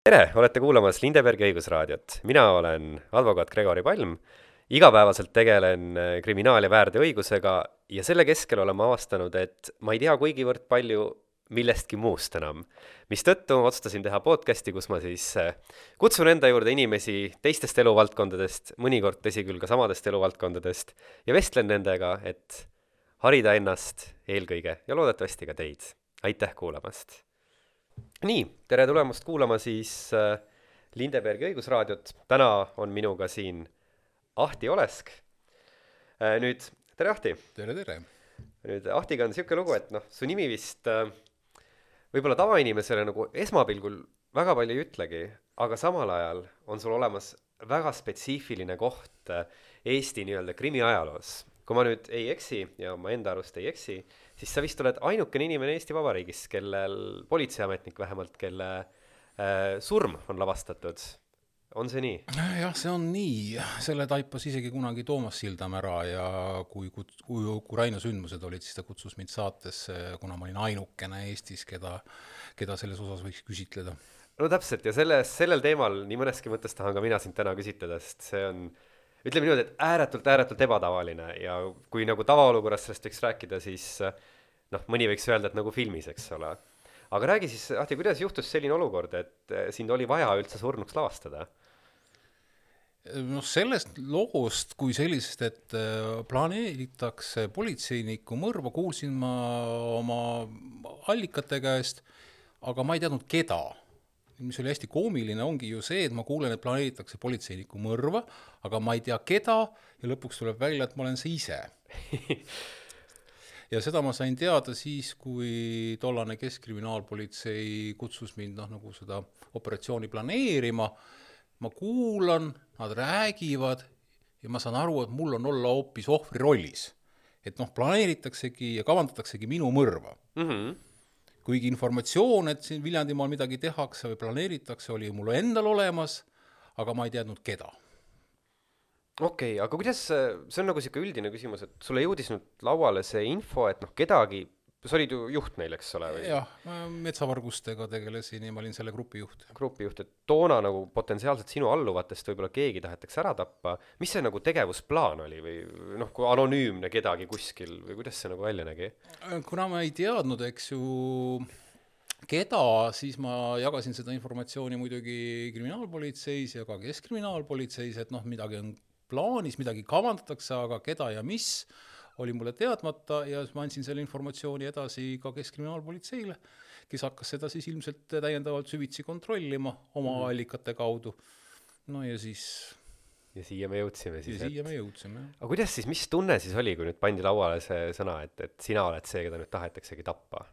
tere, olete kuulamas Lindebergi õigusraadiot. mina olen advokaat Gregori Palm, igapäevaselt tegelen äh, kriminaal- ja väärteoõigusega ja selle keskel olen ma avastanud, et ma ei tea kuigivõrd palju millestki muust enam. mistõttu otsustasin teha podcasti, kus ma siis äh, kutsun enda juurde inimesi teistest eluvaldkondadest, mõnikord tõsi küll ka samadest eluvaldkondadest, ja vestlen nendega, et harida ennast eelkõige ja loodetavasti ka teid. aitäh kuulamast! Nii, tere tulemast kuulama siis äh, Lindebergi õigusraadiot. täna on minuga siin Ahti Olesk äh,. nüüd, tere Ahti! tere, tere! nüüd Ahtiga on niisugune lugu, et noh, su nimi vist äh, võib-olla tavainimesele nagu esmapilgul väga palju ei ütlegi, aga samal ajal on sul olemas väga spetsiifiline koht äh, Eesti nii-öelda krimiajaloos. kui ma nüüd ei eksi ja ma enda arust ei eksi, siis sa vist oled ainukene inimene Eesti Vabariigis, kellel, politseiametnik vähemalt, kelle äh, surm on lavastatud. on see nii? jah, see on nii, selle taipas isegi kunagi Toomas Sildam ära ja kui, kui, kui Ukraina sündmused olid, siis ta kutsus mind saatesse, kuna ma olin ainukene Eestis, keda, keda selles osas võiks küsitleda. no täpselt ja selles, sellel teemal nii mõneski mõttes tahan ka mina sind täna küsitleda, sest see on ütleme niimoodi, et ääretult, ääretult ebatavaline ja kui nagu tavaolukorras sellest võiks rääkida, siis noh, mõni võiks öelda, et nagu filmis, eks ole. aga räägi siis, Ahti, kuidas juhtus selline olukord, et eh, sind oli vaja üldse surnuks lavastada? noh, sellest loost kui sellisest, et eh, planeeritakse politseiniku mõrva, kuulsin ma oma allikate käest, aga ma ei teadnud, keda mis oli hästi koomiline, ongi ju see, et ma kuulen, et planeeritakse politseiniku mõrva, aga ma ei tea, keda, ja lõpuks tuleb välja, et ma olen see ise ja seda ma sain teada siis, kui tollane Keskkriminaalpolitsei kutsus mind noh, nagu seda operatsiooni planeerima, ma kuulan, nad räägivad ja ma saan aru, et mul on olla hoopis ohvri rollis. et noh, planeeritaksegi ja kavandataksegi minu mõrva mm. -hmm kuigi informatsioon, et siin Viljandimaal midagi tehakse või planeeritakse, oli mul endal olemas, aga ma ei teadnud, keda. okei okay,, aga kuidas, see on nagu niisugune üldine küsimus, et sulle jõudis nüüd lauale see info, et noh, kedagi sa olid ju juht neil, eks ole? jah, metsavargustega tegelesin ja ma olin selle grupi juht. grupi juht, et toona nagu potentsiaalselt sinu alluvatest võib-olla keegi tahetakse ära tappa, mis see nagu tegevusplaan oli või noh, kui anonüümne kedagi kuskil või kuidas see nagu välja nägi? kuna ma ei teadnud, eks ju, keda, siis ma jagasin seda informatsiooni muidugi kriminaalpolitseis ja ka keskkriminaalpolitseis, et noh, midagi on plaanis, midagi kavandatakse, aga keda ja mis oli mulle teadmata ja siis ma andsin selle informatsiooni edasi ka Keskkriminaalpolitseile, kes hakkas seda siis ilmselt täiendavalt süvitsi kontrollima oma mm. allikate kaudu. no ja siis ja siia me jõudsime siis. ja siia me jõudsime, jah. aga kuidas siis, mis tunne siis oli, kui nüüd pandi lauale see sõna, et, et sina oled see, keda nüüd tahetaksegi tappa?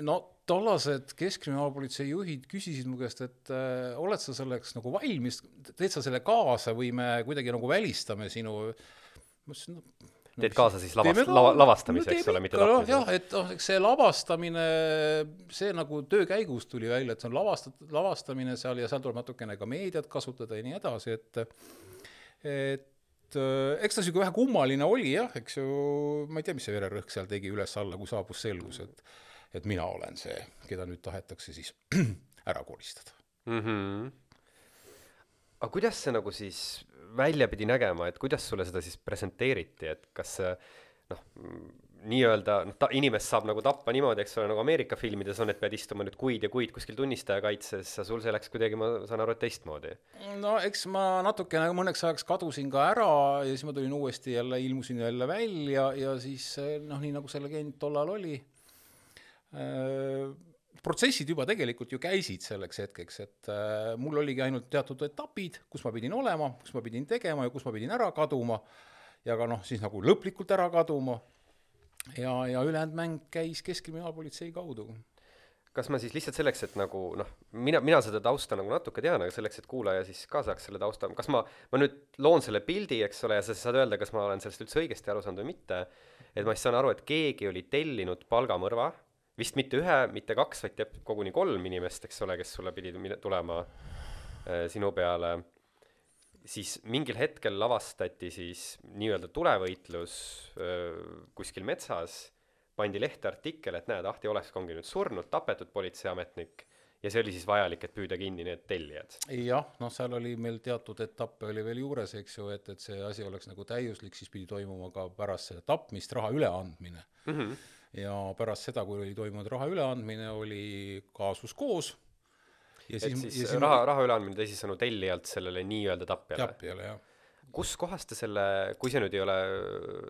no tollased Keskkriminaalpolitsei juhid küsisid mu käest, et äh, oled sa selleks nagu valmis, teed sa selle kaasa või me kuidagi nagu välistame sinu ma ütlesin, no teed kaasa siis lavast-, lava, lavastamise, eks ole, mitte tapmise. jah, et noh, eks see lavastamine, see nagu töö käigus tuli välja, et see on lavastat-, lavastamine seal ja seal tuleb natukene ka meediat kasutada ja nii edasi, et et eks ta niisugune vähe kummaline oli jah, eks ju, ma ei tea, mis see vererõhk seal tegi üles-alla, kui saabus selgus, et et mina olen see, keda nüüd tahetakse siis ära koristada mm. -hmm. aga kuidas see nagu siis välja pidi nägema, et kuidas sulle seda siis presenteeriti, et kas noh, nii-öelda noh, ta inimest saab nagu tappa niimoodi, eks ole, nagu Ameerika filmides on, et pead istuma nüüd kuid ja kuid kuskil tunnistaja kaitses, sul see läks kuidagi, ma saan aru, et teistmoodi? no eks ma natukene mõneks ajaks kadusin ka ära ja siis ma tulin uuesti jälle, ilmusin jälle välja ja siis noh, nii nagu see legend tollal oli äh,, protsessid juba tegelikult ju käisid selleks hetkeks, et äh, mul oligi ainult teatud etapid, kus ma pidin olema, kus ma pidin tegema ja kus ma pidin ära kaduma. Ja ka noh, siis nagu lõplikult ära kaduma. ja, ja ülejäänud mäng käis Keskkriminaalpolitsei kaudu. Kas ma siis lihtsalt selleks, et nagu noh, mina, mina seda tausta nagu natuke tean, aga selleks, et kuulaja siis ka saaks selle tausta, kas ma, ma nüüd loon selle pildi, eks ole, ja sa saad öelda, kas ma olen sellest üldse õigesti aru saanud või mitte, et ma siis saan aru, et keegi oli tellinud palgamõrva vist mitte ühe, mitte kaks, vaid teab koguni kolm inimest, eks ole, kes sulle pidid tulema äh, sinu peale, siis mingil hetkel lavastati siis nii-öelda tulevõitlus äh, kuskil metsas, pandi lehte artikkel, et näed, Ahti Olesk ongi nüüd surnud, tapetud politseiametnik, ja see oli siis vajalik, et püüda kinni need tellijad. jah, noh, seal oli meil teatud etappe oli veel juures, eks ju, et, et see asi oleks nagu täiuslik, siis pidi toimuma ka pärast seda tapmist raha üleandmine mm. -hmm. Ja pärast seda, kui oli toimunud raha üleandmine, oli kaasus koos. et siis, siis, siis raha, raha üleandmine teisisõnu tellijalt sellele nii-öelda tapjale? tapjale, jah. kus kohas te selle, kui see nüüd ei ole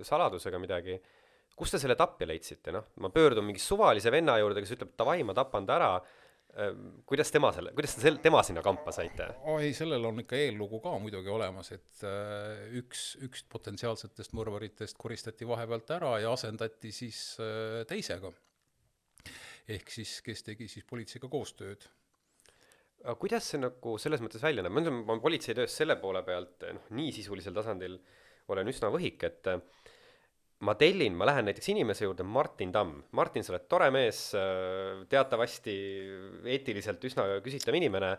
saladus ega midagi, kus te selle tapja leidsite, noh, ma pöördun mingi suvalise venna juurde, kes ütleb, davai, ma tapan ta ära kuidas tema selle, kuidas te sel-, tema sinna kampa saite? oi, sellel on ikka eellugu ka muidugi olemas, et äh, üks, üks potentsiaalsetest mõrvaritest koristati vahepealt ära ja asendati siis äh, teisega. ehk siis, kes tegi siis politseiga koostööd. aga kuidas see nagu selles mõttes välja näeb, ma ütlen, ma politseitöös selle poole pealt noh, nii sisulisel tasandil olen üsna võhik, et äh, ma tellin, ma lähen näiteks inimese juurde, Martin Tamm. Martin, sa oled tore mees, teatavasti eetiliselt üsna küsitav inimene.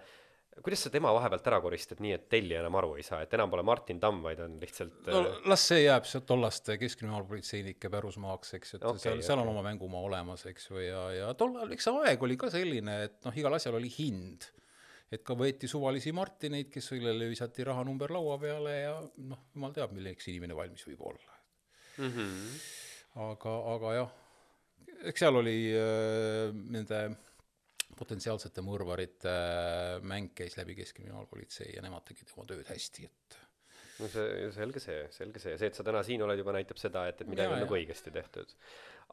kuidas sa tema vahepealt ära koristad nii, et tellija enam aru ei saa, et enam pole Martin Tamm, vaid on lihtsalt no äh, las see jääb sealt tollaste keskkriminaalpolitseinike pärusmaaks, eks, et okay, seal, seal okay. on oma mängumaa olemas, eks ju, ja, ja tol ajal, eks see aeg oli ka selline, et noh, igal asjal oli hind et ka võeti suvalisi Martineid, kes, kellele visati rahanumber laua peale ja noh, jumal teab, milleks inimene valmis võib olla mm. -hmm. aga, aga jah, eks seal oli äh, nende potentsiaalsete mõrvarite äh, mäng käis läbi Keskkriminaalpolitsei ja nemad tegid oma tööd hästi, et no see, selge see, selge see, see, et sa täna siin oled juba näitab seda, et, et midagi ja, on nagu õigesti tehtud.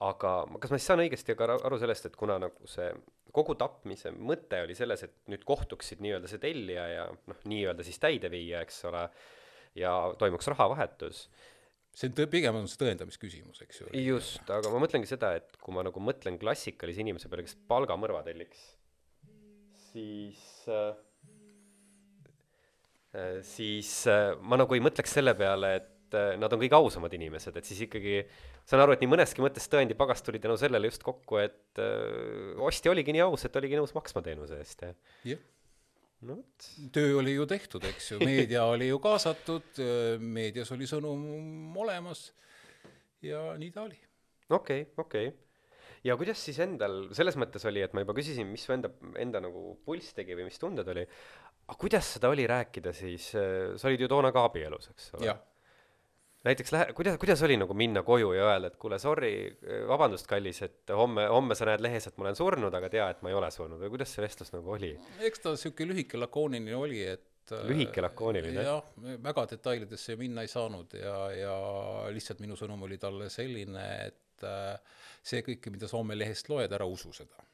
aga kas ma siis saan õigesti ka aru sellest, et kuna nagu see kogu tapmise mõte oli selles, et nüüd kohtuksid nii-öelda see tellija ja noh, nii-öelda siis täideviija, eks ole, ja toimuks rahavahetus see on tõ-, pigem on see tõendamisküsimus, eks ju. just, aga ma mõtlengi seda, et kui ma nagu mõtlen klassikalise inimese peale, kes palgamõrva telliks, siis äh, äh, siis äh, ma nagu ei mõtleks selle peale, et äh, nad on kõige ausamad inimesed, et siis ikkagi saan aru, et nii mõneski mõttes tõendipagas tuli tänu sellele just kokku, et äh, ostja oligi nii aus, et oligi nõus maksma teenuse eest ja yeah no vot. töö oli ju tehtud, eks ju, meedia oli ju kaasatud, meedias oli sõnum olemas ja nii ta oli. okei okay,, okei okay. ja kuidas siis endal, selles mõttes oli, et ma juba küsisin, mis su enda, enda nagu pulss tegi või mis tunded oli, aga kuidas seda oli rääkida siis, sa olid ju toona ka abielus, eks ole? Näiteks lähe-, kuidas, kuidas oli nagu minna koju ja öelda, et kuule, sorry, vabandust, kallis, et homme, homme sa näed lehes, et ma olen surnud, aga tea, et ma ei ole surnud või kuidas see vestlus nagu oli? eks ta niisugune lühike lakooniline oli, et lühike lakooniline? jah, väga detailidesse minna ei saanud ja, ja lihtsalt minu sõnum oli talle selline, et äh, see kõike, mida sa homme lehest loed, ära usu seda.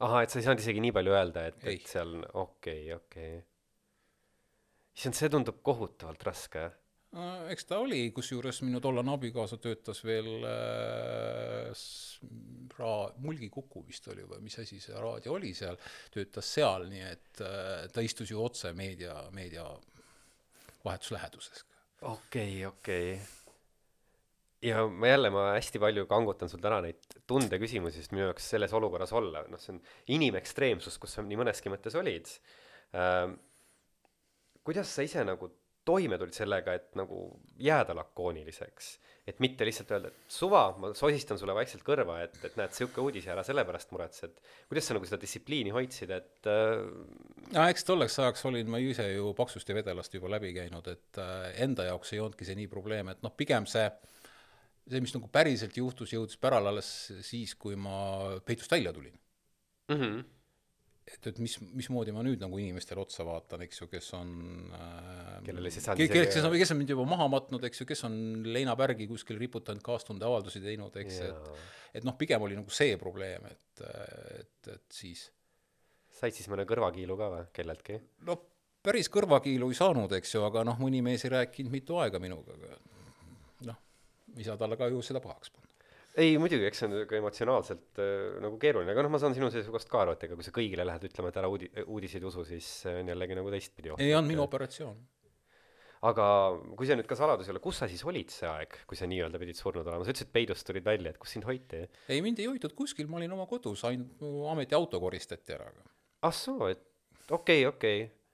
ahah, et sa ei saanud isegi nii palju öelda, et, et seal okei okay,, okei okay.. issand, see tundub kohutavalt raske, Äh, eks ta oli, kusjuures minu tollane abikaasa töötas veel äh, raa-, Mulgikuku vist oli või mis asi see raadio oli seal, töötas seal, nii et äh, ta istus ju otse meedia, meedia vahetusläheduses. okei okay,, okei okay. ja ma jälle, ma hästi palju kangutan sul täna neid tundeküsimusi, sest minu jaoks selles olukorras olla, noh, see on inimekstreemsus, kus sa nii mõneski mõttes olid äh,. kuidas sa ise nagu toime tulid sellega, et nagu jääda lakooniliseks. et mitte lihtsalt öelda, et suva, ma sosistan sulle vaikselt kõrva, et, et näed, sihuke uudis ja ära selle pärast muretsed. kuidas sa nagu seda distsipliini hoidsid, et äh... no eks tolleks ajaks olin ma ise ju paksust ja vedelast juba läbi käinud, et äh, enda jaoks ei olnudki see nii probleem, et noh, pigem see see, mis nagu päriselt juhtus, jõudis pärale alles siis, kui ma peitust välja tulin mm. -hmm et, et mis, mismoodi ma nüüd nagu inimestele otsa vaatan, eks ju, kes on äh, kellele siis andis kes, on, kes on mind juba maha matnud, eks ju, kes on leinapärgi kuskil riputanud, kaastundeavaldusi teinud, eks, et et noh, pigem oli nagu see probleem, et, et, et siis said siis mõne kõrvakiilu ka või kelleltki? no päris kõrvakiilu ei saanud, eks ju, aga noh, mõni mees ei rääkinud mitu aega minuga, aga noh, ei saa talle ka ju seda pahaks panna ei muidugi, eks see on ka emotsionaalselt äh, nagu keeruline, aga noh, ma saan sinu seisukohast ka aru, et ega kui sa kõigile lähed ütlema, et ära uudi-, uudiseid usu, siis see on jällegi nagu teistpidi ei olnud minu operatsioon. Aga kui see nüüd ka saladus ei ole, kus sa siis olid see aeg, kui sa nii-öelda pidid surnud olema, sa ütlesid, et peidust tulid välja, et kus sind hoiti? ei, mind ei hoitud kuskil, ma olin oma kodus, ainult mu ametiauto koristati ära. ah soo, et okei okay,, okei okay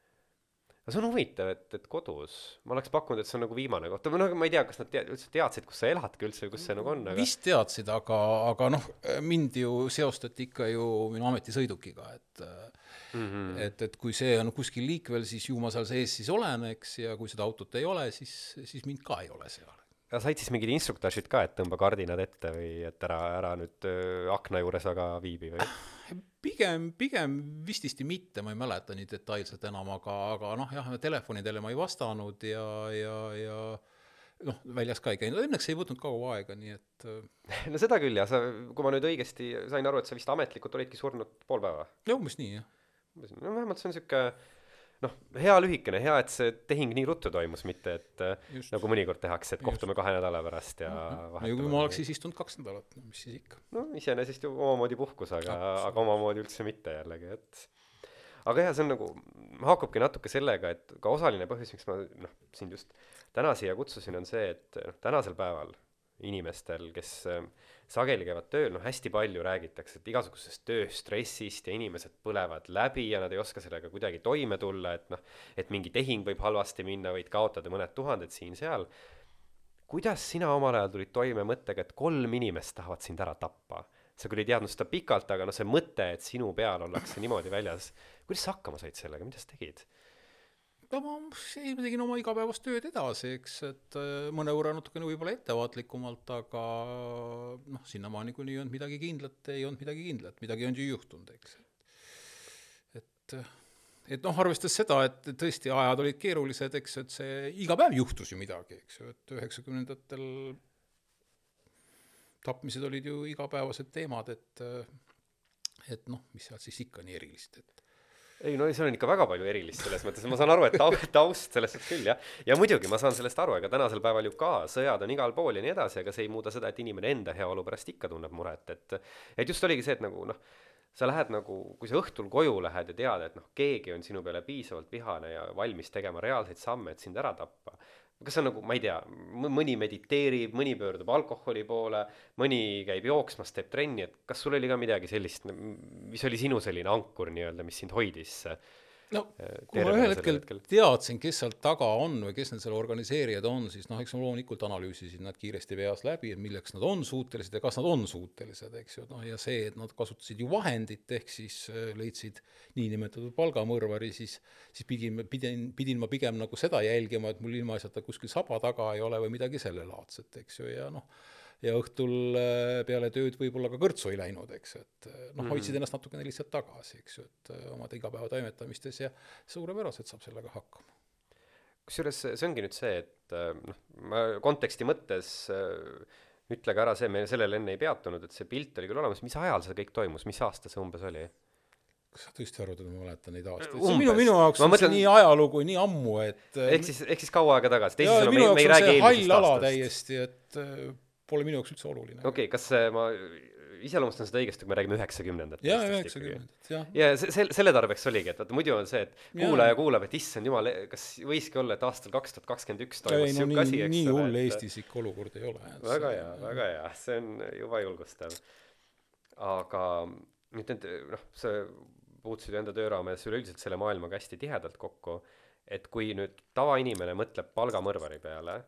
aga see on huvitav, et, et kodus, ma oleks pakkunud, et see on nagu viimane koht, või noh, ma ei tea, kas nad tead, üldse teadsid, kus sa eladki üldse või kus see nagu on, aga vist teadsid, aga, aga noh, mind ju seostati ikka ju minu ametisõidukiga, et mm -hmm. et, et kui see on kuskil liikvel, siis ju ma seal sees siis olen, eks, ja kui seda autot ei ole, siis, siis mind ka ei ole seal aga said siis mingid instruktaažid ka, et tõmba kardinad ette või et ära, ära nüüd öö, akna juures väga viibi või? Pigem, pigem vististi mitte, ma ei mäleta nii detailselt enam, aga, aga noh, jah, telefonidele ma ei vastanud ja, ja, ja noh, väljas ka ei käinud, õnneks ei võtnud kaua aega, nii et no seda küll jah, sa, kui ma nüüd õigesti sain aru, et sa vist ametlikult olidki surnud pool päeva? no umbes nii, jah. no vähemalt see on niisugune noh, hea lühikene, hea, et see tehing nii ruttu toimus, mitte et Just. nagu mõnikord tehakse, et kohtume Just. kahe nädala pärast ja no kui ma oleks siis istunud kaks nädalat, no mis siis ikka. no iseenesest ju omamoodi puhkus, aga, aga omamoodi üldse mitte jällegi, et aga jah, see on nagu, haakubki natuke sellega, et ka osaline põhjus, miks ma noh, sind just täna siia kutsusin, on see, et noh, tänasel päeval inimestel, kes äh, sageli käivad tööl, noh hästi palju räägitakse, et igasugusest tööstressist ja inimesed põlevad läbi ja nad ei oska sellega kuidagi toime tulla, et noh, et mingi tehing võib halvasti minna, võid kaotada mõned tuhanded siin-seal. kuidas sina omal ajal tulid toime mõttega, et kolm inimest tahavad sind ära tappa? sa küll ei teadnud seda pikalt, aga noh, see mõte, et sinu peal ollakse niimoodi väljas, kuidas sa hakkama said sellega, mida sa tegid? No ma, ei, ma tegin oma igapäevast tööd edasi, eks, et äh, mõnevõrra natukene võib-olla ettevaatlikumalt, aga noh, sinnamaani, kuni ei olnud midagi kindlat, ei olnud midagi kindlat, midagi on ju juhtunud, eks. et, et noh, arvestades seda, et tõesti ajad olid keerulised, eks, et see iga päev juhtus ju midagi, eks ju, et üheksakümnendatel tapmised olid ju igapäevased teemad, et et noh, mis seal siis ikka nii erilist, et ei no seal on ikka väga palju erilist selles mõttes, ma saan aru, et taust, taust selles suhtes küll jah. ja muidugi ma saan sellest aru, ega tänasel päeval ju ka. Sõjad on igal pool ja nii edasi, aga see ei muuda seda, et inimene enda heaolu pärast ikka tunneb muret, et et just oligi see, et nagu noh, sa lähed nagu, kui sa õhtul koju lähed ja tead, et noh, keegi on sinu peale piisavalt vihane ja valmis tegema reaalseid samme, et sind ära tappa, kas see on nagu, ma ei tea, mõni mediteerib, mõni pöördub alkoholi poole, mõni käib jooksmas, teeb trenni, et kas sul oli ka midagi sellist, mis oli sinu selline ankur nii-öelda, mis sind hoidis äh, no äh, kui ma ühel hetkel, hetkel. teadsin, kes seal taga on või kes need seal organiseerijad on, siis noh, eks ma loomulikult analüüsisin nad kiiresti peas läbi, et milleks nad on suutelised ja kas nad on suutelised, eks ju, noh ja see, et nad kasutasid ju vahendit, ehk siis äh, leidsid niinimetatud palgamõrvari, siis siis pidin, pidin, pidin ma pigem nagu seda jälgima, et mul ilmaasjata kuskil saba taga ei ole või midagi sellelaadset, eks ju, ja noh, ja õhtul äh, peale tööd võib-olla ka kõrtsu ei läinud, eks, et äh, noh, hoidsid mhm. ennast natukene lihtsalt tagasi, eks ju, et äh, oma igapäevatoimetamistes ja suurepäraselt saab sellega hakkama. kusjuures see ongi nüüd see, et noh, ma konteksti mõttes ütle ka ära see, me sellele enne ei peatunud, et see pilt oli küll olemas, mis ajal see kõik toimus, mis aasta see umbes oli? kas sa tõesti arvad, et ma mäletan neid aastaid? see on minu, minu jaoks ma on mõtlen... see nii ajalugu nii ammu, et ehk siis, ehk siis kaua aega tagasi, teisisõnu me, me ei räägi eelmisest aastast. täiesti, et pole minu jaoks üldse oluline. okei okay,, kas ma iseloomustan seda õigesti, kui me räägime üheksakümnendatest? jaa, üheksakümnendat, jah. ja see, selle, selle tarbeks oligi, et vaata muidu on see, et kuulaja kuulab, et issand jumal, kas võiski olla, et aastal kaks tuhat kakskümmend üks toimus no, asi, eks ole. nii hull Eestis ikka olukord ei ole. väga hea, väga hea, see on juba julgustav. aga nüüd need, noh, sa puutusid enda töö raames üleüldiselt selle maailmaga hästi tihedalt kokku, et kui nüüd tavainimene mõtleb palgamõrvari peale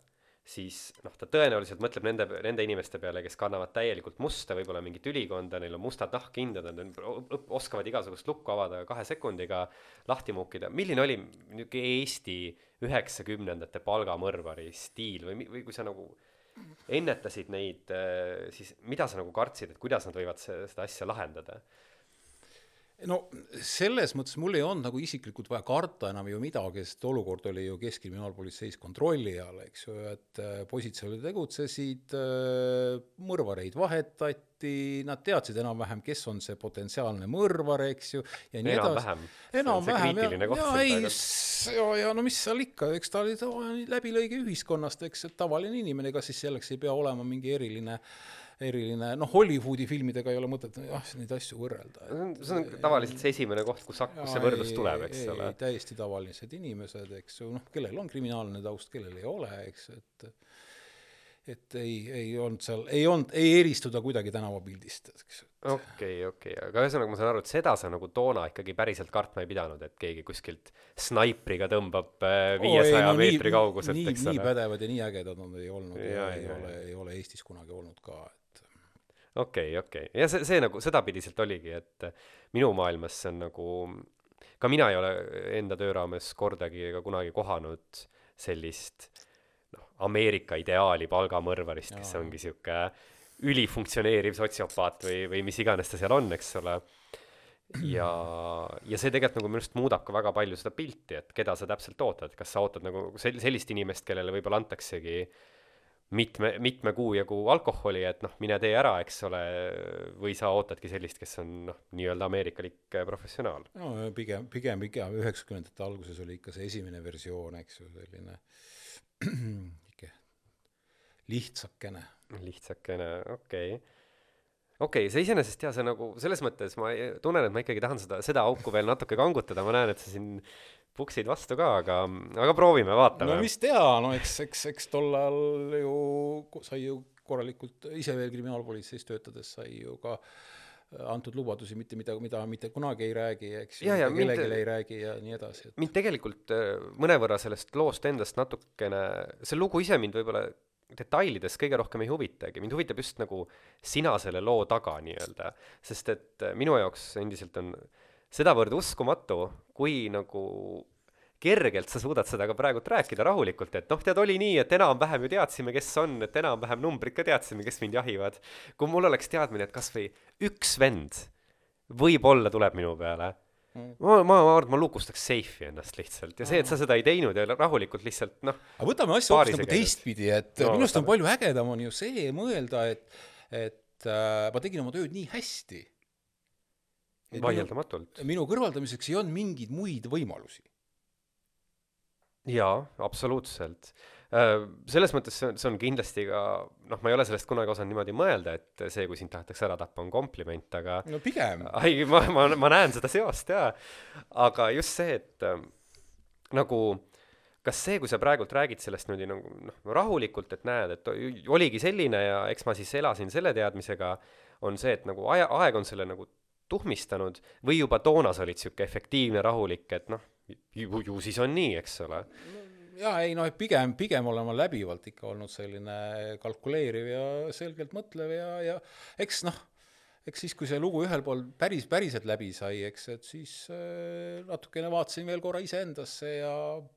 siis noh, ta tõenäoliselt mõtleb nende, nende inimeste peale, kes kannavad täielikult musta, võib-olla mingit ülikonda, neil on mustad nahkkindad, nad oskavad igasugust lukku avada kahe sekundiga, lahti muukida. milline oli niisugune Eesti üheksakümnendate palgamõrvari stiil või, või kui sa nagu ennetasid neid, siis mida sa nagu kartsid, et kuidas nad võivad seda asja lahendada? No selles mõttes mul ei olnud nagu isiklikult vaja karta enam ju midagi, sest olukord oli ju Keskkriminaalpolitseis kontrolli all, eks ju, et äh, poisid seal tegutsesid, äh, mõrvareid vahetati, nad teadsid enam-vähem, kes on see potentsiaalne mõrvar, eks ju, ja nii edasi. enam-vähem, ja, ja ei, ja, ja no mis seal ikka, eks ta oli läbilõige ühiskonnast, eks, et tavaline inimene, ega siis selleks ei pea olema mingi eriline äh, eriline, noh, Hollywoodi filmidega ei ole mõtet jah, neid asju võrrelda. see on, tavaliselt see esimene koht, kus, kus see võrdlus tuleb, eks ole. täiesti tavalised inimesed, eks ju, noh, kellel on kriminaalne taust, kellel ei ole, eks, et et ei, ei olnud seal, ei olnud, ei eristu ta kuidagi tänavapildist, eks. okei, okei, aga ühesõnaga ma saan aru, et seda sa nagu toona ikkagi päriselt kartma ei pidanud, et keegi kuskilt snaipriga tõmbab viiesaja no, meetri kauguselt, eks ole. nii pädevad ja nii ägedad nad ei olnud ja, ja ei ja, ole, ei ole Eestis kunagi olnud ka, et okei, okei, ja see, see nagu sedapidiselt oligi, et minu maailmas see on nagu, ka mina ei ole enda töö raames kordagi ega kunagi kohanud sellist noh, Ameerika ideaali palgamõrvarist, kes ongi sihuke ülifunktsioneeriv sotsiopaat või, või mis iganes ta seal on, eks ole. ja, ja see tegelikult nagu minu arust muudab ka väga palju seda pilti, et keda sa täpselt ootad, kas sa ootad nagu sel-, sellist inimest, kellele võib-olla antaksegi mitme, mitme kuu jagu alkoholi, et noh, mine tee ära, eks ole, või sa ootadki sellist, kes on noh, nii-öelda ameerikalik professionaal? no pigem, pigem, pigem üheksakümnendate alguses oli ikka see esimene versioon, eks ju, selline ikka lihtsakene. lihtsakene, okei okay. okei okay,, see iseenesest jah, see nagu selles mõttes ma tunnen, et ma ikkagi tahan seda, seda auku veel natuke kangutada, ma näen, et sa siin puksid vastu ka, aga, aga proovime, vaatame. no mis teha, no eks, eks, eks tol ajal ju sai ju korralikult, ise veel kriminaalpolitseis töötades sai ju ka äh, antud lubadusi mitte midagi, mida mitte kunagi ei räägi, eks ju, kellelegi ei räägi ja nii edasi et.... mind tegelikult äh, mõnevõrra sellest loost endast natukene, see lugu ise mind võib-olla detailides kõige rohkem ei huvitagi, mind huvitab just nagu sina selle loo taga nii-öelda, sest et äh, minu jaoks endiselt on sedavõrd uskumatu, kui nagu kergelt sa suudad seda ka praegult rääkida rahulikult, et noh, tead, oli nii, et enam-vähem ju teadsime, kes on, et enam-vähem numbrid ka teadsime, kes mind jahivad. kui mul oleks teadmine, et kas või üks vend võib-olla tuleb minu peale mm., ma, ma, ma arvan, ma lukustaks seifi ennast lihtsalt ja see, et sa seda ei teinud ja rahulikult lihtsalt noh. aga võtame asja hoopis nagu teistpidi, et no, minu arust on palju ägedam on ju see mõelda, et, et äh, ma tegin oma tööd nii hästi. Vaieldamatult. minu kõrvaldamiseks ei olnud mingeid muid võimalusi jaa, absoluutselt. Äh, selles mõttes see on, see on kindlasti ka, noh, ma ei ole sellest kunagi osanud niimoodi mõelda, et see, kui sind tahetakse ära tappa, on kompliment, aga no pigem. ai, ma, ma, ma näen seda seost jaa. aga just see, et äh, nagu kas see, kui sa praegult räägid sellest niimoodi nagu noh, rahulikult, et näed, et oligi selline ja eks ma siis elasin selle teadmisega, on see, et nagu aja, aeg on selle nagu tuhmistanud või juba toona sa olid niisugune efektiivne, rahulik, et noh, ju, ju siis on nii, eks ole jaa, ei noh, pigem, pigem olen ma läbivalt ikka olnud selline kalkuleeriv ja selgelt mõtlev ja, ja eks noh, eks siis, kui see lugu ühel pool päris, päriselt läbi sai, eks, et siis äh, natukene vaatasin veel korra iseendasse ja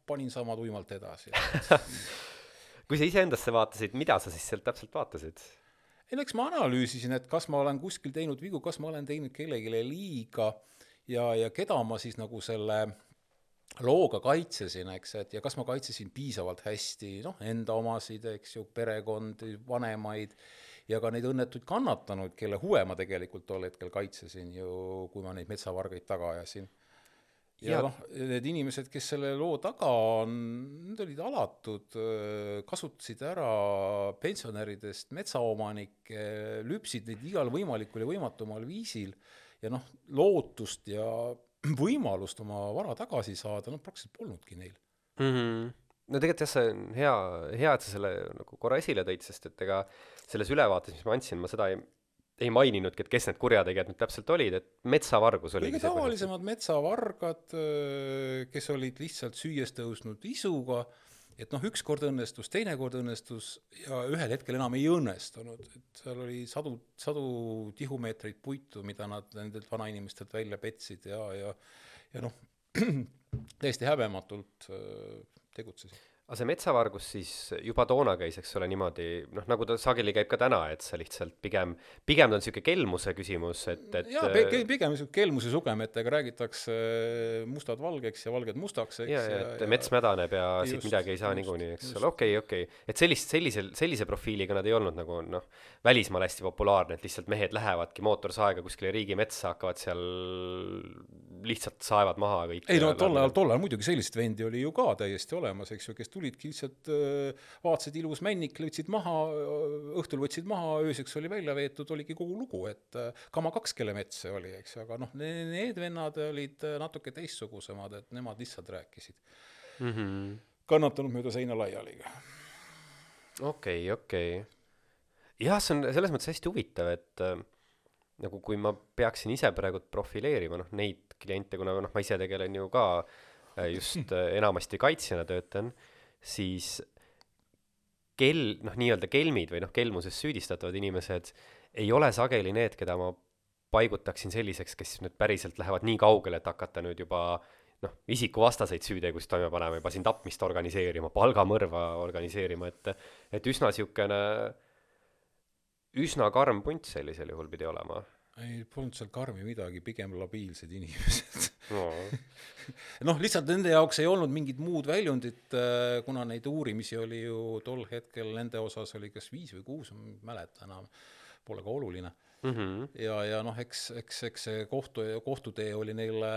panin sama tuimalt edasi kui sa iseendasse vaatasid, mida sa siis sealt täpselt vaatasid? Ei no eks ma analüüsisin, et kas ma olen kuskil teinud vigu, kas ma olen teinud kellelegi liiga ja, ja keda ma siis nagu selle looga kaitsesin, eks, et ja kas ma kaitsesin piisavalt hästi, noh, enda omasid, eks ju, perekondi, vanemaid ja ka neid õnnetuid kannatanuid, kelle huve ma tegelikult tol hetkel kaitsesin ju, kui ma neid metsavargaid taga ajasin. Ja, noh, need inimesed, kes selle loo taga on, need olid alatud, kasutasid ära pensionäridest metsaomanikke, lüpsid neid igal võimalikul ja võimatumal viisil ja noh, lootust ja võimalust oma vara tagasi saada, noh, praktiliselt polnudki neil mm. -hmm. no tegelikult jah, see on hea, hea, et sa selle nagu korra esile tõid, sest et ega selles ülevaates, mis ma andsin, ma seda ei, ei maininudki, et kes need kurjategijad nüüd täpselt olid, et metsavargus oligi kõige tavalisemad metsavargad, kes olid lihtsalt süües tõusnud isuga et noh, üks kord õnnestus, teine kord õnnestus ja ühel hetkel enam ei õnnestunud, et seal oli sadu, sadu tihumeetreid puitu, mida nad nendelt vanainimestelt välja petsid ja, ja ja noh, täiesti häbematult tegutsesid aga see metsavargus siis juba toona käis, eks ole, niimoodi, noh, nagu ta sageli käib ka täna, et sa lihtsalt pigem, pigem ta on niisugune kelmuse küsimus, et, et jaa, pigem niisugune kelmuse sugemetega räägitakse mustad valgeks ja valged mustaks, eks. ja, ja, et ja, mets mädaneb ja just, siit midagi ei saa niikuinii, eks ole, okei okay,, okei okay.. et sellist, sellisel, sellise profiiliga nad ei olnud nagu noh, välismaal hästi populaarne, et lihtsalt mehed lähevadki mootorsaega kuskile riigimetsa, hakkavad seal lihtsalt saevad maha kõik. ei no tol ajal, tol ajal muidugi selliseid vendi oli ju ka täiesti olemas, eks ju, kes tulidki lihtsalt, äh, vaatasid ilus männik, võtsid maha, õhtul võtsid maha, ööseks oli välja veetud, oligi kogu lugu, et äh, kama kaks, kelle mets see oli, eks ju, aga noh, need vennad olid äh, natuke teistsugusemad, et nemad lihtsalt rääkisid mm. -hmm. kannatanud mööda seina laiali okei, okei. jah, see on selles mõttes hästi huvitav, et äh, nagu kui ma peaksin ise praegu profileerima noh, neid kliente, kuna noh, ma ise tegelen ju ka äh, just äh, enamasti kaitsjana töötan, siis kel-, noh, nii-öelda kelmid või noh, kelmuses süüdistatavad inimesed ei ole sageli need, keda ma paigutaksin selliseks, kes nüüd päriselt lähevad nii kaugele, et hakata nüüd juba noh, isikuvastaseid süütegusid toime panema, juba siin tapmist organiseerima, palgamõrva organiseerima, et et üsna niisugune, üsna karm punt sellisel juhul pidi olema ei, polnud seal karmi midagi, pigem labiilsed inimesed no.. noh, lihtsalt nende jaoks ei olnud mingit muud väljundit, kuna neid uurimisi oli ju tol hetkel nende osas oli kas viis või kuus, ma ei mäleta enam, pole ka oluline. Mm -hmm. ja, ja noh, eks, eks, eks see kohtu, kohtutee oli neile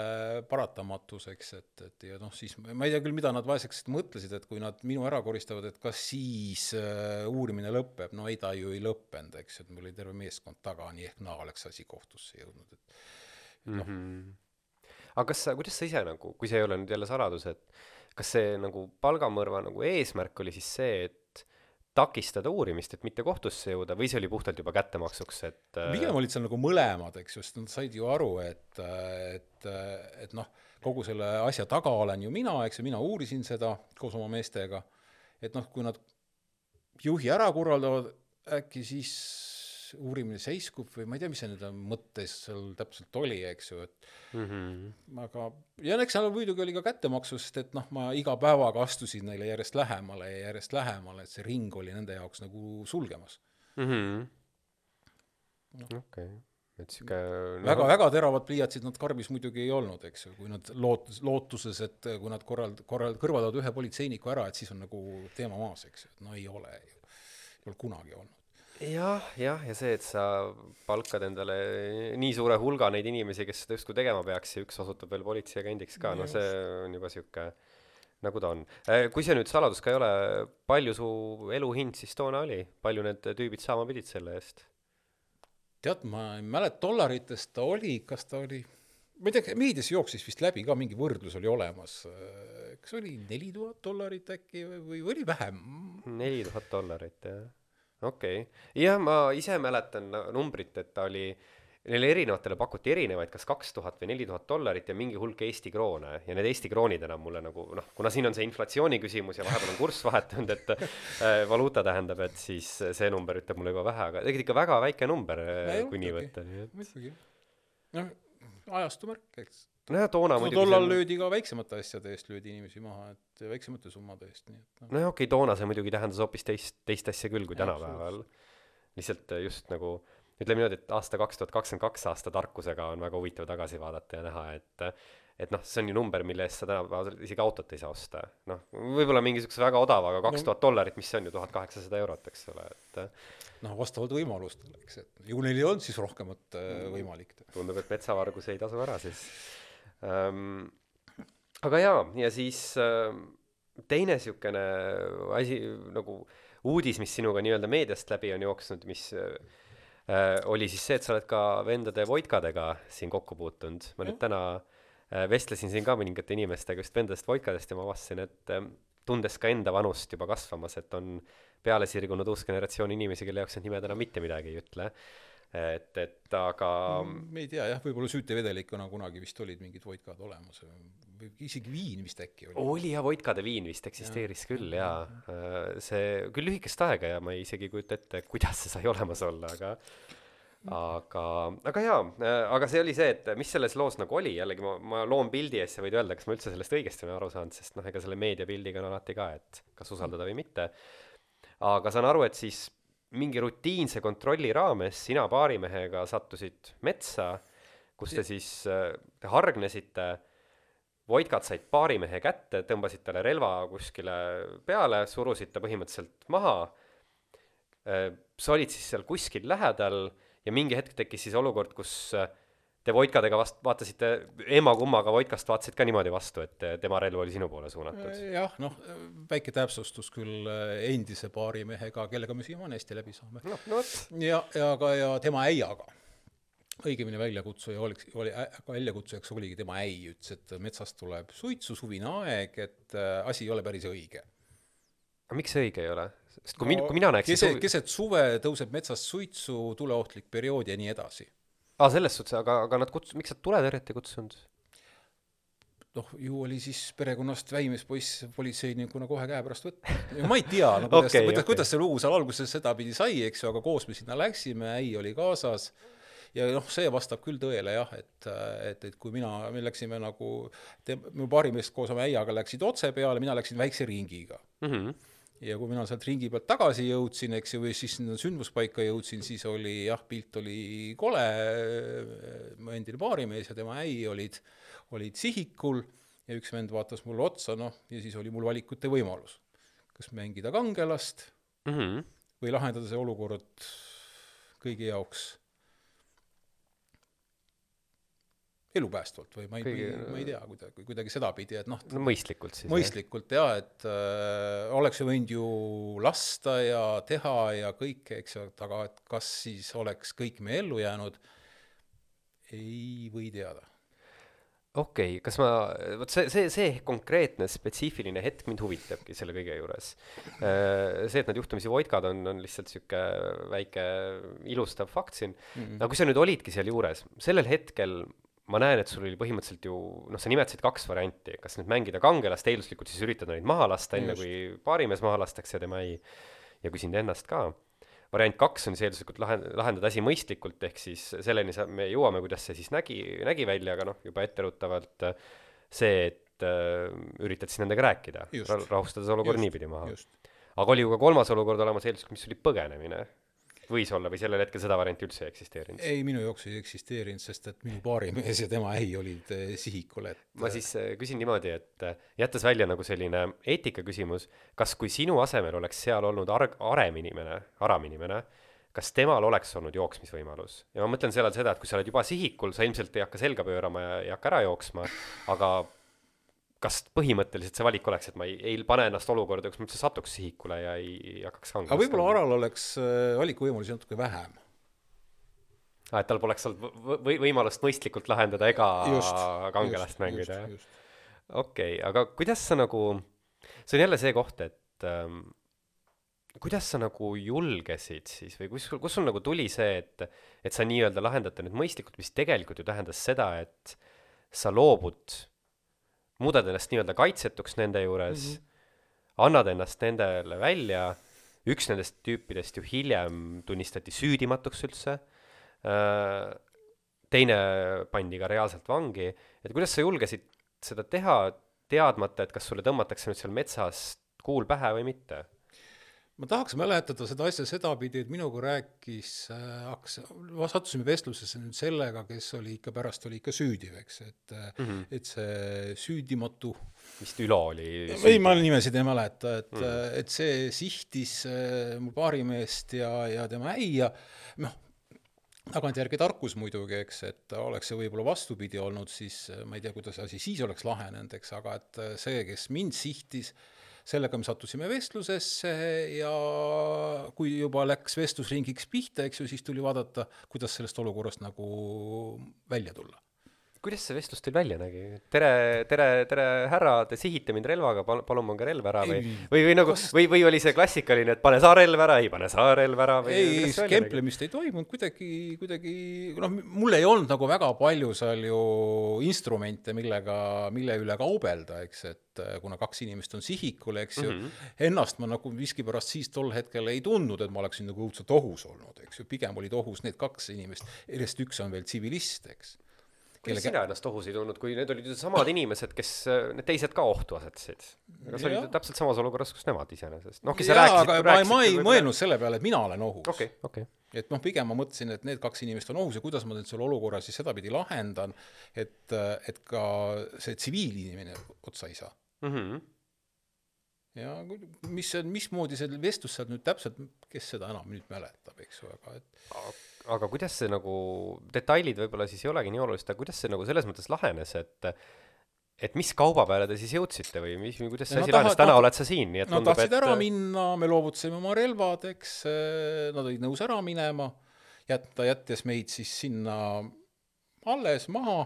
paratamatus, eks, et, et ja noh, siis ma ei tea küll, mida nad vaeseks mõtlesid, et kui nad minu ära koristavad, et kas siis äh, uurimine lõpeb, no ei, ta ju ei lõppenud, eks, et mul oli terve meeskond taga, nii ehk naa oleks asi kohtusse jõudnud, et Mm -hmm. aga kas sa, kuidas sa ise nagu, kui see ei ole nüüd jälle saladus, et kas see nagu palgamõrva nagu eesmärk oli siis see, et takistada uurimist, et mitte kohtusse jõuda või see oli puhtalt juba kättemaksuks, et äh, pigem olid seal nagu mõlemad, eks ju, sest nad said ju aru, et, et, et noh, kogu selle asja taga olen ju mina, eks ju, mina uurisin seda koos oma meestega, et noh, kui nad juhi ära korraldavad, äkki siis uurimine seiskub või ma ei tea, mis see nende mõttes seal täpselt oli, eks ju, et mm -hmm. aga ja eks seal muidugi oli ka kättemaksu, sest et noh, ma iga päevaga astusin neile järjest lähemale ja järjest lähemale, et see ring oli nende jaoks nagu sulgemas mm -hmm. Noh. okei, et sihuke väga, väga teravad pliiatsid nad karbis muidugi ei olnud, eks ju, kui nad lootus, lootuses, et kui nad korrald-, korrald-, kõrvaldavad ühe politseiniku ära, et siis on nagu teema maas, eks ju, et no ei ole ju, ei ole kunagi olnud. jah, jah, ja see, et sa palkad endale nii suure hulga neid inimesi, kes seda justkui tegema peaks ja üks osutub veel politseiagendiks ka, no see on juba sihuke nagu ta on. kui see nüüd saladus ka ei ole, palju su eluhind siis toona oli, palju need tüübid saama pidid selle eest? tead, ma ei mäleta, dollaritest ta oli, kas ta oli, ma ei tea, meedias jooksis vist läbi ka mingi võrdlus oli olemas, kas oli neli tuhat dollarit äkki või, või oli vähem? neli tuhat dollarit, jah. Okei okay., jah, ma ise mäletan numbrit, et ta oli, neile erinevatele pakuti erinevaid, kas kaks tuhat või neli tuhat dollarit ja mingi hulk Eesti kroone ja need Eesti kroonid enam mulle nagu noh, kuna siin on see inflatsiooni küsimus ja vahepeal on kurss vahetunud, et äh, valuuta tähendab, et siis see number ütleb mulle juba vähe, aga tegelikult ikka väga väike number, ei kui nii võtta, muidugi. noh, ajastu märk, eks. nojah, toona no muidugi tollal see löödi ka väiksemate asjade eest löödi inimesi maha, et väiksemate summade eest, nii et noh. nojah, okei okay,, toona see muidugi tähendas hoopis teist, teist asja küll kui tänapäeval. lihtsalt äh, just nagu ütleme niimoodi, et aasta kaks tuhat kakskümmend kaks aasta tarkusega on väga huvitav tagasi vaadata ja näha, et et noh, see on ju number, mille eest sa tänapäeval isegi autot ei saa osta. noh, võib-olla mingisuguse väga odava, aga kaks tuhat dollarit, mis see on ju tuhat kaheksasada eurot, eks ole, et noh, vastavalt võimalustele, eks, et ju neil ei olnud siis rohkemat äh, võimalik teha. tundub, et metsavargus ei tasu ära siis ähm,. aga jaa, ja siis ähm, teine niisugune asi nagu uudis, mis sinuga nii-öelda meediast läbi on jooksnud, mis äh, oli siis see, et sa oled ka vendade Voitkadega siin kokku puutunud. ma nüüd täna äh, vestlesin siin ka mõningate inimestega just vendadest Voitkadest ja ma avastasin, et äh, tundes ka enda vanust juba kasvamas, et on peale sirgunud uus generatsioon inimesi, kelle jaoks need nimed enam mitte midagi ei ütle. et, et aga me ei tea jah, võib-olla süütevedelikuna kunagi vist olid mingid vodkad olemas või isegi viin vist äkki oli. oli jah, Voitkade viin vist eksisteeris ja. küll jaa. see küll lühikest aega ja ma ei isegi ei kujuta ette, kuidas see sai olemas olla, aga aga, aga jaa, aga see oli see, et mis selles loos nagu oli, jällegi ma, ma loon pildi ja siis sa võid öelda, kas ma üldse sellest õigesti olen aru saanud, sest noh, ega selle meediapildiga on alati ka, et kas usaldada või mitte. aga saan aru, et siis mingi rutiinse kontrolli raames sina baarimehega sattusid metsa, kus te siis te hargnesite Voitkad said baarimehe kätte, tõmbasid talle relva kuskile peale, surusid ta põhimõtteliselt maha. sa olid siis seal kuskil lähedal ja mingi hetk tekkis siis olukord, kus äh, te Voitkadega vast-, vaatasite emma-kummaga Voitkast vaatasid ka niimoodi vastu, et äh, tema relv oli sinu poole suunatud. jah, noh, väike täpsustus küll äh, endise baarimehega, kellega me siiamaani hästi läbi saame. noh, no vot. ja, ja ka, ja tema äiaga. õigemini väljakutsuja oleks, oli, väljakutsujaks oligi tema äi, ütles, et metsast tuleb suitsu, suvine aeg, et äh, asi ei ole päris õige. aga miks see õige ei ole? sest kui min-, kui mina näeksin keset, keset suve tõuseb metsast suitsu, tuleohtlik periood ja nii edasi. aa, selles suhtes, aga, aga nad kuts-, miks nad tuletõrjet ei kutsunud? noh, ju oli siis perekonnast väimes poiss politseinikuna kohe käepärast võtta. ma ei tea, no kuidas okay,, okay. kuidas see lugu seal alguses sedapidi sai, eks ju, aga koos me sinna läksime, äi oli kaasas ja noh, see vastab küll tõele jah, et, et, et kui mina, me läksime nagu, mu paarimees koos oma äiaga läksid otse peale, mina läksin väikse ringiga Mhm. Ja kui mina sealt ringi pealt tagasi jõudsin, eks ju, või siis sündmuspaika jõudsin, siis oli jah, pilt oli kole, mu endine baarimees ja tema äi olid, olid sihikul ja üks vend vaatas mulle otsa, noh, ja siis oli mul valikute võimalus. kas mängida kangelast Mhm. või lahendada see olukord kõigi jaoks elupäästvalt või ma ei, ma ei tea, kuidagi, kuidagi sedapidi, et noh, no mõistlikult siis. mõistlikult jaa, et äh, oleks ju võinud ju lasta ja teha ja kõike, eks ju, aga et kas siis oleks kõik me ellu jäänud, ei või teada. okei okay,, kas ma, vot see, see, see konkreetne spetsiifiline hetk mind huvitabki selle kõige juures. see, et nad juhtumisi voidkad on, on lihtsalt sihuke väike ilustav fakt siin mm. -hmm. aga kui sa nüüd olidki seal juures, sellel hetkel ma näen, et sul oli põhimõtteliselt ju noh, sa nimetasid kaks varianti, kas nüüd mängida kangelast, eelduslikult siis üritada neid maha lasta, enne kui paarimees maha lastakse ja tema ei, ja kui sind ennast ka variant kaks on siis eelduslikult lahen-, lahendada asi mõistlikult, ehk siis selleni sa, me jõuame, kuidas see siis nägi, nägi välja, aga noh, juba etteruttavalt äh, see, et äh, üritad siis nendega rääkida, Just. rahustades olukorra Just, niipidi maha. aga oli ju ka kolmas olukord olemas eelduslikult, mis oli põgenemine. Võis olla või sellel hetkel seda varianti üldse ei eksisteerinud? ei, minu jaoks ei eksisteerinud, sest et minu baarimees ja tema äi olid eh, sihikul, et ma siis äh, küsin niimoodi, et jättes välja nagu selline eetikaküsimus, kas kui sinu asemel oleks seal olnud arg-, arem inimene, aram inimene, kas temal oleks olnud jooksmisvõimalus? ja ma mõtlen selle all seda, et kui sa oled juba sihikul, sa ilmselt ei hakka selga pöörama ja ei hakka ära jooksma, aga kas põhimõtteliselt see valik oleks, et ma ei, ei pane ennast olukorda, kus ma üldse satuks sihikule ja ei, ei hakkaks aga võib-olla Aral oleks äh, valikuvõimalusi natuke vähem. ah,. et tal poleks olnud võ- või võimalust mõistlikult lahendada ega Just, kangelast just, mängida, jah? okei okay,, aga kuidas sa nagu, see on jälle see koht, et ähm, kuidas sa nagu julgesid siis või kus, kus sul nagu tuli see, et, et sa nii-öelda lahendate nüüd mõistlikult, mis tegelikult ju tähendas seda, et sa loobud, muudad ennast nii-öelda kaitsetuks nende juures mm, -hmm. annad ennast nendele välja, üks nendest tüüpidest ju hiljem tunnistati süüdimatuks üldse äh,, teine pandi ka reaalselt vangi, et kuidas sa julgesid seda teha, teadmata, et kas sulle tõmmatakse nüüd seal metsas kuul pähe või mitte? Ma tahaks mäletada seda asja sedapidi, et minuga rääkis äh,, hakkas, sattusime vestlusesse nüüd sellega, kes oli ikka pärast oli ikka süüdi, eks, et mm. -hmm. et see süüdimatu vist Ülo oli ei, ma nimesid ei mäleta, et mm., et see sihtis äh, mu baarimeest ja, ja tema äia, noh, tagantjärgi tarkus muidugi, eks, et oleks see võib-olla vastupidi olnud, siis äh, ma ei tea, kuidas asi siis oleks lahenenud, eks, aga et äh, see, kes mind sihtis, sellega me sattusime vestlusesse ja kui juba läks vestlusringiks pihta, eks ju, siis tuli vaadata, kuidas sellest olukorrast nagu välja tulla kuidas see vestlus teil välja nägi? tere, tere, tere härra, te sihite mind relvaga, palun, palun pange relv ära või või, või nagu, või, või oli see klassikaline, et pane sa relv ära, ei pane sa relv ära või ei, kemplemist ei toimunud kuidagi, kuidagi noh, mul ei olnud nagu väga palju seal ju instrumente, millega, mille üle kaubelda, eks, et äh, kuna kaks inimest on sihikul, eks ju mm, -hmm. ennast ma nagu miskipärast siis tol hetkel ei tundnud, et ma oleksin nagu õudselt ohus olnud, eks ju, pigem olid ohus need kaks inimest, millest üks on veel tsivilist, eks. Kuidas sina ennast ohus ei tundnud, kui need olid ju samad inimesed, kes äh, need teised ka ohtu asetasid? aga sa olid täpselt samas olukorras, kus nemad iseenesest. noh, kes sa jaa, rääkisid aga, ma ei, ma ei mõelnud selle peale, et mina olen ohus okei, okei. et noh, pigem ma mõtlesin, et need kaks inimest on ohus ja kuidas ma nüüd selle olukorra siis sedapidi lahendan, et, et ka see tsiviilinimene otsa ei saa. Mhm. ja kui- mis mismoodi see vestlus seal nüüd täpselt, kes seda enam nüüd mäletab, eks ju, aga et aga kuidas see nagu, detailid võib-olla siis ei olegi nii olulised, aga kuidas see nagu selles mõttes lahenes, et et mis kauba peale te siis jõudsite või mis, kuidas see No asi lahenes, täna tahad- oled sa siin, nii et Nad tundub, tahtsid et ära minna, me loovutasime oma relvad, eks, nad olid nõus ära minema, jätta, jättes meid siis sinna alles maha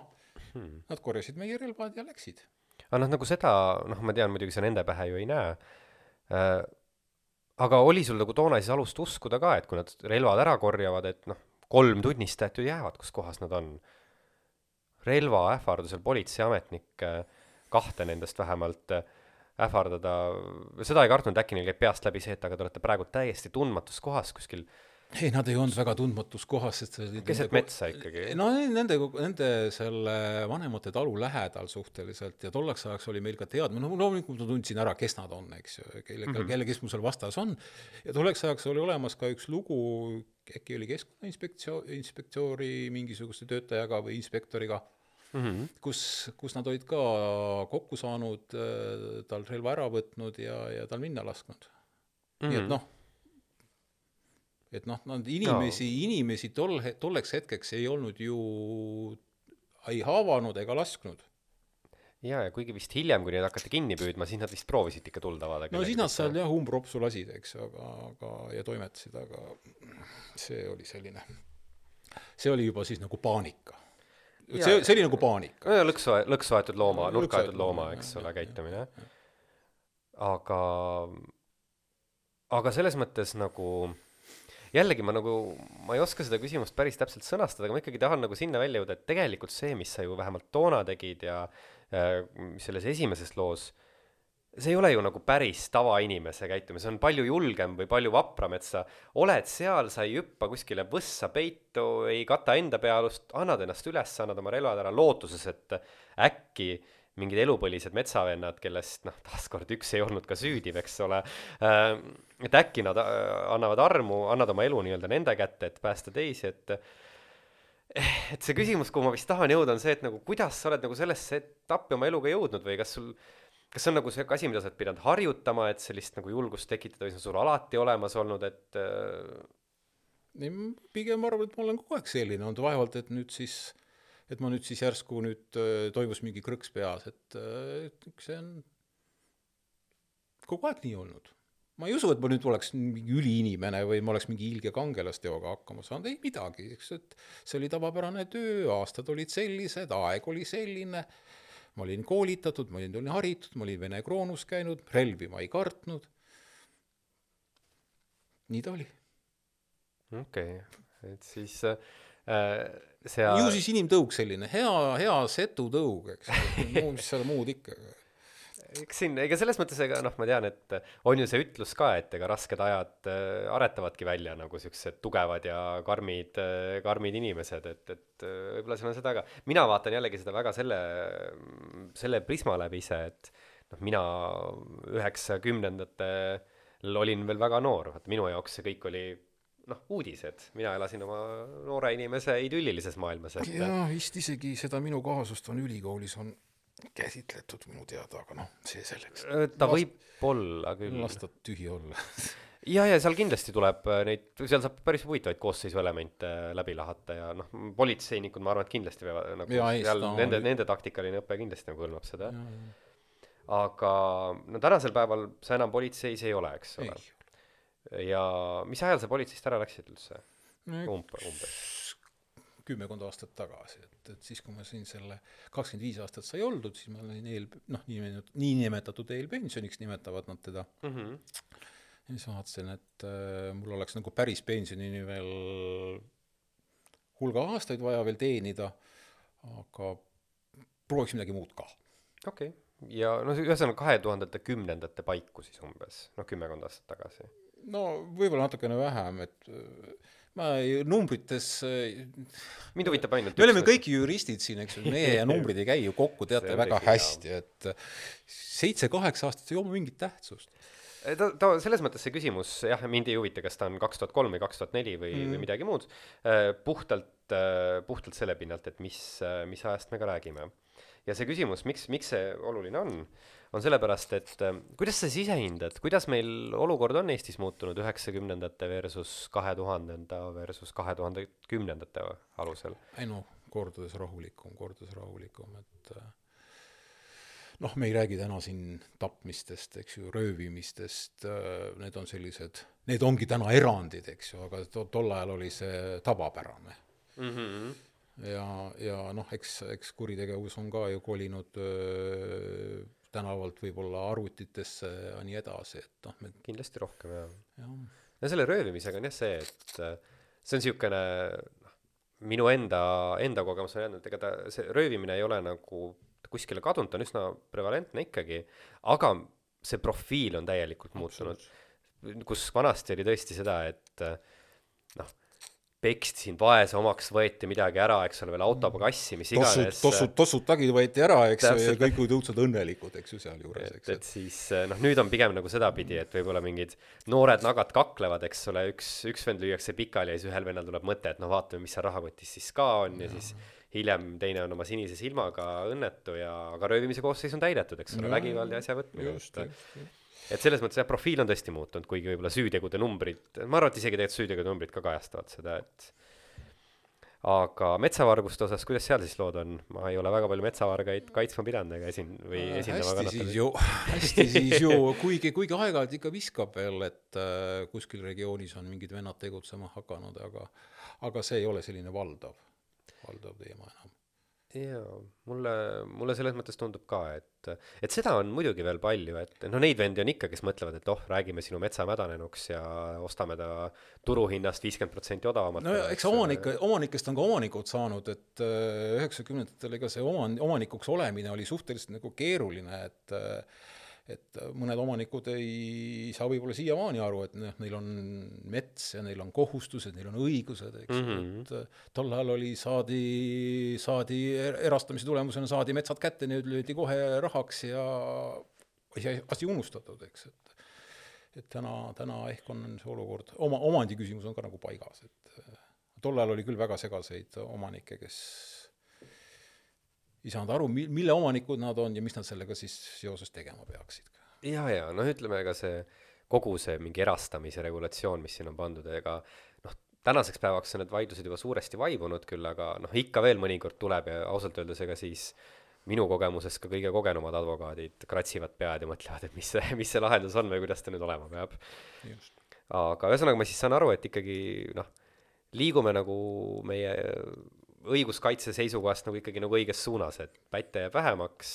hmm.. Nad korjasid meie relvad ja läksid. aga noh, nagu seda, noh, ma tean muidugi sa nende pähe ju ei näe äh,, aga oli sul nagu toona siis alust uskuda ka, et kui nad relvad ära korjavad, et noh, kolm tunnistajat ju jäävad, kus kohas nad on? relva ähvardusel politseiametnik, kahte nendest vähemalt ähvardada, seda ei kartnud, äkki neil käib peast läbi see, et aga te olete praegu täiesti tundmatus kohas kuskil ei, nad ei olnud väga tundmatus kohas, sest keset metsa ikkagi? no nende, nende selle vanemate talu lähedal suhteliselt ja tolleks ajaks oli meil ka teadmine, no loomulikult ma tundsin ära, kes nad on, eks ju, kelle mm, -hmm. kelle, kes mul seal vastas on, ja tolleks ajaks oli olemas ka üks lugu, äkki oli Keskkonnainspektsioon, inspektsioori mingisuguse töötajaga või inspektoriga mm, -hmm. kus, kus nad olid ka kokku saanud, tal relva ära võtnud ja, ja tal minna lasknud mm. -hmm. nii et noh et noh, nad inimesi no., inimesi tol, tolleks hetkeks ei olnud ju, ei haavanud ega lasknud. Ja, ja kuigi vist hiljem, kui neid hakati kinni püüdma, siis nad vist proovisid ikka tulda vaadata. no siis nad seal jah, umbropsu lasid, eks, aga, aga ja toimetasid, aga see oli selline, see oli juba siis nagu paanika. see, see oli nagu paanika. no ja lõksu, lõksu aetud looma, nurka aetud looma, eks ole, käitumine. aga, aga selles mõttes nagu jällegi ma nagu, ma ei oska seda küsimust päris täpselt sõnastada, aga ma ikkagi tahan nagu sinna välja jõuda, et tegelikult see, mis sa ju vähemalt toona tegid ja äh, selles esimeses loos, see ei ole ju nagu päris tavainimese käitumine, see on palju julgem või palju vapram, et sa oled seal, sa ei hüppa kuskile võssa peitu, ei kata enda pealust, annad ennast üles, annad oma relvad ära lootuses, et äkki mingid elupõlised metsavennad, kellest noh, taaskord üks ei olnud ka süüdiv, eks ole äh,, et äkki nad äh, annavad armu, annad oma elu nii-öelda nende kätte, et päästa teisi, et et see küsimus, kuhu ma vist tahan jõuda, on see, et nagu kuidas sa oled nagu sellesse etappi oma eluga jõudnud või kas sul, kas see on nagu see asi, mida sa oled pidanud harjutama, et sellist nagu julgust tekitada või see on sul alati olemas olnud, et äh... ei, pigem ma arvan, et ma olen kogu aeg selline olnud, vaevalt et nüüd siis et ma nüüd siis järsku nüüd äh, toimus mingi krõks peas, et, äh, et see on kogu aeg nii olnud. Ma ei usu, et ma nüüd oleks mingi üliinimene või ma oleks mingi ilge kangelasteoga hakkama saanud, ei midagi, eks, et see oli tavapärane töö, aastad olid sellised, aeg oli selline, ma olin koolitatud, ma olin, olin haritud, ma olin Vene kroonus käinud, relvi ma ei kartnud. nii ta oli. okei okay., et siis äh, seal ju siis inimtõug selline, hea, hea setutõug, eks, mis seal muud ikka. Eks siin, ega selles mõttes, ega noh, ma tean, et on ju see ütlus ka, et ega rasked ajad äh, aretavadki välja nagu siuksed tugevad ja karmid äh,, karmid inimesed, et, et võib-olla seal on seda ka. mina vaatan jällegi seda väga selle, selle prisma läbi ise, et noh, mina üheksakümnendatel olin veel väga noor, vaata minu jaoks see kõik oli noh, uudised, mina elasin oma noore inimese idüllilises maailmas, et jaa, vist isegi seda minu kaasust on ülikoolis on käsitletud minu teada, aga noh, see selleks. Äh, ta Last... võib olla küll. las ta tühi olla ja, ja seal kindlasti tuleb äh, neid, seal saab päris huvitavaid koosseisuelemente äh, läbi lahata ja noh, politseinikud, ma arvan, et kindlasti peavad nagu ja, seal no, nende, nende taktikaline õpe kindlasti nagu hõlmab seda. aga no tänasel päeval sa enam politseis ei ole, eks ole ja mis ajal sa politseist ära läksid üldse Umb? umbes? Kümmekond aastat tagasi, et, et siis, kui ma siin selle kakskümmend viis aastat sai oldud, siis ma olin eel, noh, niinimetatud, niinimetatud eelpensioniks nimetavad nad teda mm. -hmm. ja siis vaatasin, et äh, mul oleks nagu päris pensionini veel hulga aastaid vaja veel teenida, aga prooviks midagi muud ka. okei okay., ja no ühesõnaga kahe tuhandete kümnendate paiku siis umbes, noh, kümmekond aastat tagasi no võib-olla natukene vähem, et äh, ma ei, numbrites äh, mind huvitab ainult me oleme kõik juristid siin, eks ju, meie ja numbrid ei käi ju kokku, teate väga hästi, et seitse-kaheksa aastat ei oma mingit tähtsust ta, ta selles mõttes see küsimus jah, mind ei huvita, kas ta on kaks tuhat kolm või kaks tuhat neli või mm., või midagi muud, äh, puhtalt, puhtalt selle pinnalt, et mis, mis ajast me ka räägime. ja see küsimus, miks, miks see oluline on, on sellepärast, et äh, kuidas sa ise hindad, kuidas meil olukord on Eestis muutunud üheksakümnendate versus kahe tuhandenda versus kahe tuhande kümnendate alusel? ei noh, kordades rahulikum, kordades rahulikum, et äh, noh, me ei räägi täna siin tapmistest, eks ju, röövimistest, äh, need on sellised, need ongi täna erandid, eks ju, aga to-, tol ajal oli see tavapärane mm. -hmm ja, ja noh, eks, eks kuritegevus on ka ju kolinud öö, tänavalt võib-olla arvutitesse ja nii edasi, et noh, me kindlasti rohkem, jah. jah, no selle röövimisega on jah see, et äh, see on niisugune noh, minu enda, enda kogemus on jäänud, ega ta, see röövimine ei ole nagu kuskile kadunud, ta on üsna prevalentne ikkagi, aga see profiil on täielikult muutunud. kus vanasti oli tõesti seda, et äh, noh, peksti sind vaese omaks, võeti midagi ära, eks ole, veel autopagassi, mis tossud, iganes. tossud, tossud tagi võeti ära, eks ju, ja kõik olid õudselt õnnelikud, eks ju, sealjuures, eks, et siis noh, nüüd on pigem nagu sedapidi, et võib-olla mingid noored nagad kaklevad, eks ole, üks, üks vend lüüakse pikali ja siis ühel vennal tuleb mõte, et no vaatame, mis seal rahakotis siis ka on ja, ja siis hiljem teine on oma sinise silmaga õnnetu ja, aga röövimise koosseis on täidetud, eks ole, vägivald ja asja võtmine, just, just, just. Et selles mõttes jah, profiil on tõesti muutunud, kuigi võib-olla süütegude numbrid, ma arvan, et isegi tegelikult süütegude numbrid ka kajastavad seda, et aga metsavarguste osas, kuidas seal siis lood on? ma ei ole väga palju metsavargaid kaitsma pidanud ega esin- või esindama hästi siis ju, hästi siis ju, kuigi, kuigi aeg-ajalt ikka viskab veel, et äh, kuskil regioonis on mingid vennad tegutsema hakanud, aga aga see ei ole selline valdav, valdav teema enam. Jaa, mulle, mulle selles mõttes tundub ka, et, et seda on muidugi veel palju, et no neid vendi on ikka, kes mõtlevad, et oh, räägime sinu metsa mädanenuks ja ostame ta turuhinnast viiskümmend protsenti odavamalt. no ja eks omanik, omanikest on ka omanikud saanud, et äh, üheksakümnendatel ega see oman-, omanikuks olemine oli suhteliselt nagu keeruline, et äh, et mõned omanikud ei saa võib-olla siiamaani aru, et noh, neil on mets ja neil on kohustused, neil on õigused, eks ju Mhm. et äh, tol ajal oli, saadi, saadi er- erastamise tulemusena saadi metsad kätte, need löödi kohe rahaks ja asi, asi unustatud, eks, et et täna, täna ehk on see olukord, oma, omandi küsimus on ka nagu paigas, et äh, tol ajal oli küll väga segaseid omanikke, kes ei saanud aru, mi-, mille omanikud nad on ja mis nad sellega siis seoses tegema peaksid. ja, ja noh, ütleme ka see kogu see mingi erastamise regulatsioon, mis siin on pandud, ega noh, tänaseks päevaks on need vaidlused juba suuresti vaibunud küll, aga noh, ikka veel mõnikord tuleb ja ausalt öeldes ega siis minu kogemusest ka kõige kogenumad advokaadid kratsivad pead ja mõtlevad, et mis see, mis see lahendus on või kuidas ta nüüd olema peab. aga ühesõnaga ma siis saan aru, et ikkagi noh, liigume nagu meie õiguskaitse seisukohast nagu ikkagi nagu õiges suunas, et pätte jääb vähemaks,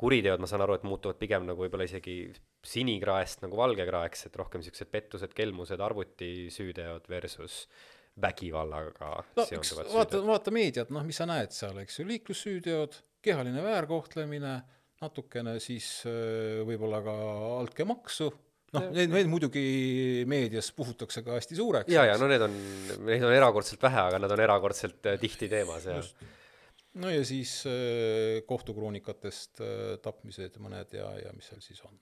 kuriteod, ma saan aru, et muutuvad pigem nagu võib-olla isegi sinikraest nagu valgekraeks, et rohkem niisugused pettused, kelmused, arvutisüüteod versus vägivallaga no seonduvad vaata, süüteod. vaata meediat, noh, mis sa näed seal, eks ju, liiklussüüteod, kehaline väärkohtlemine, natukene siis äh, võib-olla ka altkäemaksu, noh, need, need muidugi meedias puhutakse ka hästi suureks. ja, ja no need on, neid on erakordselt vähe, aga nad on erakordselt äh, tihti teemas ja no ja siis äh, kohtukroonikatest äh, tapmised mõned ja, ja mis seal siis on.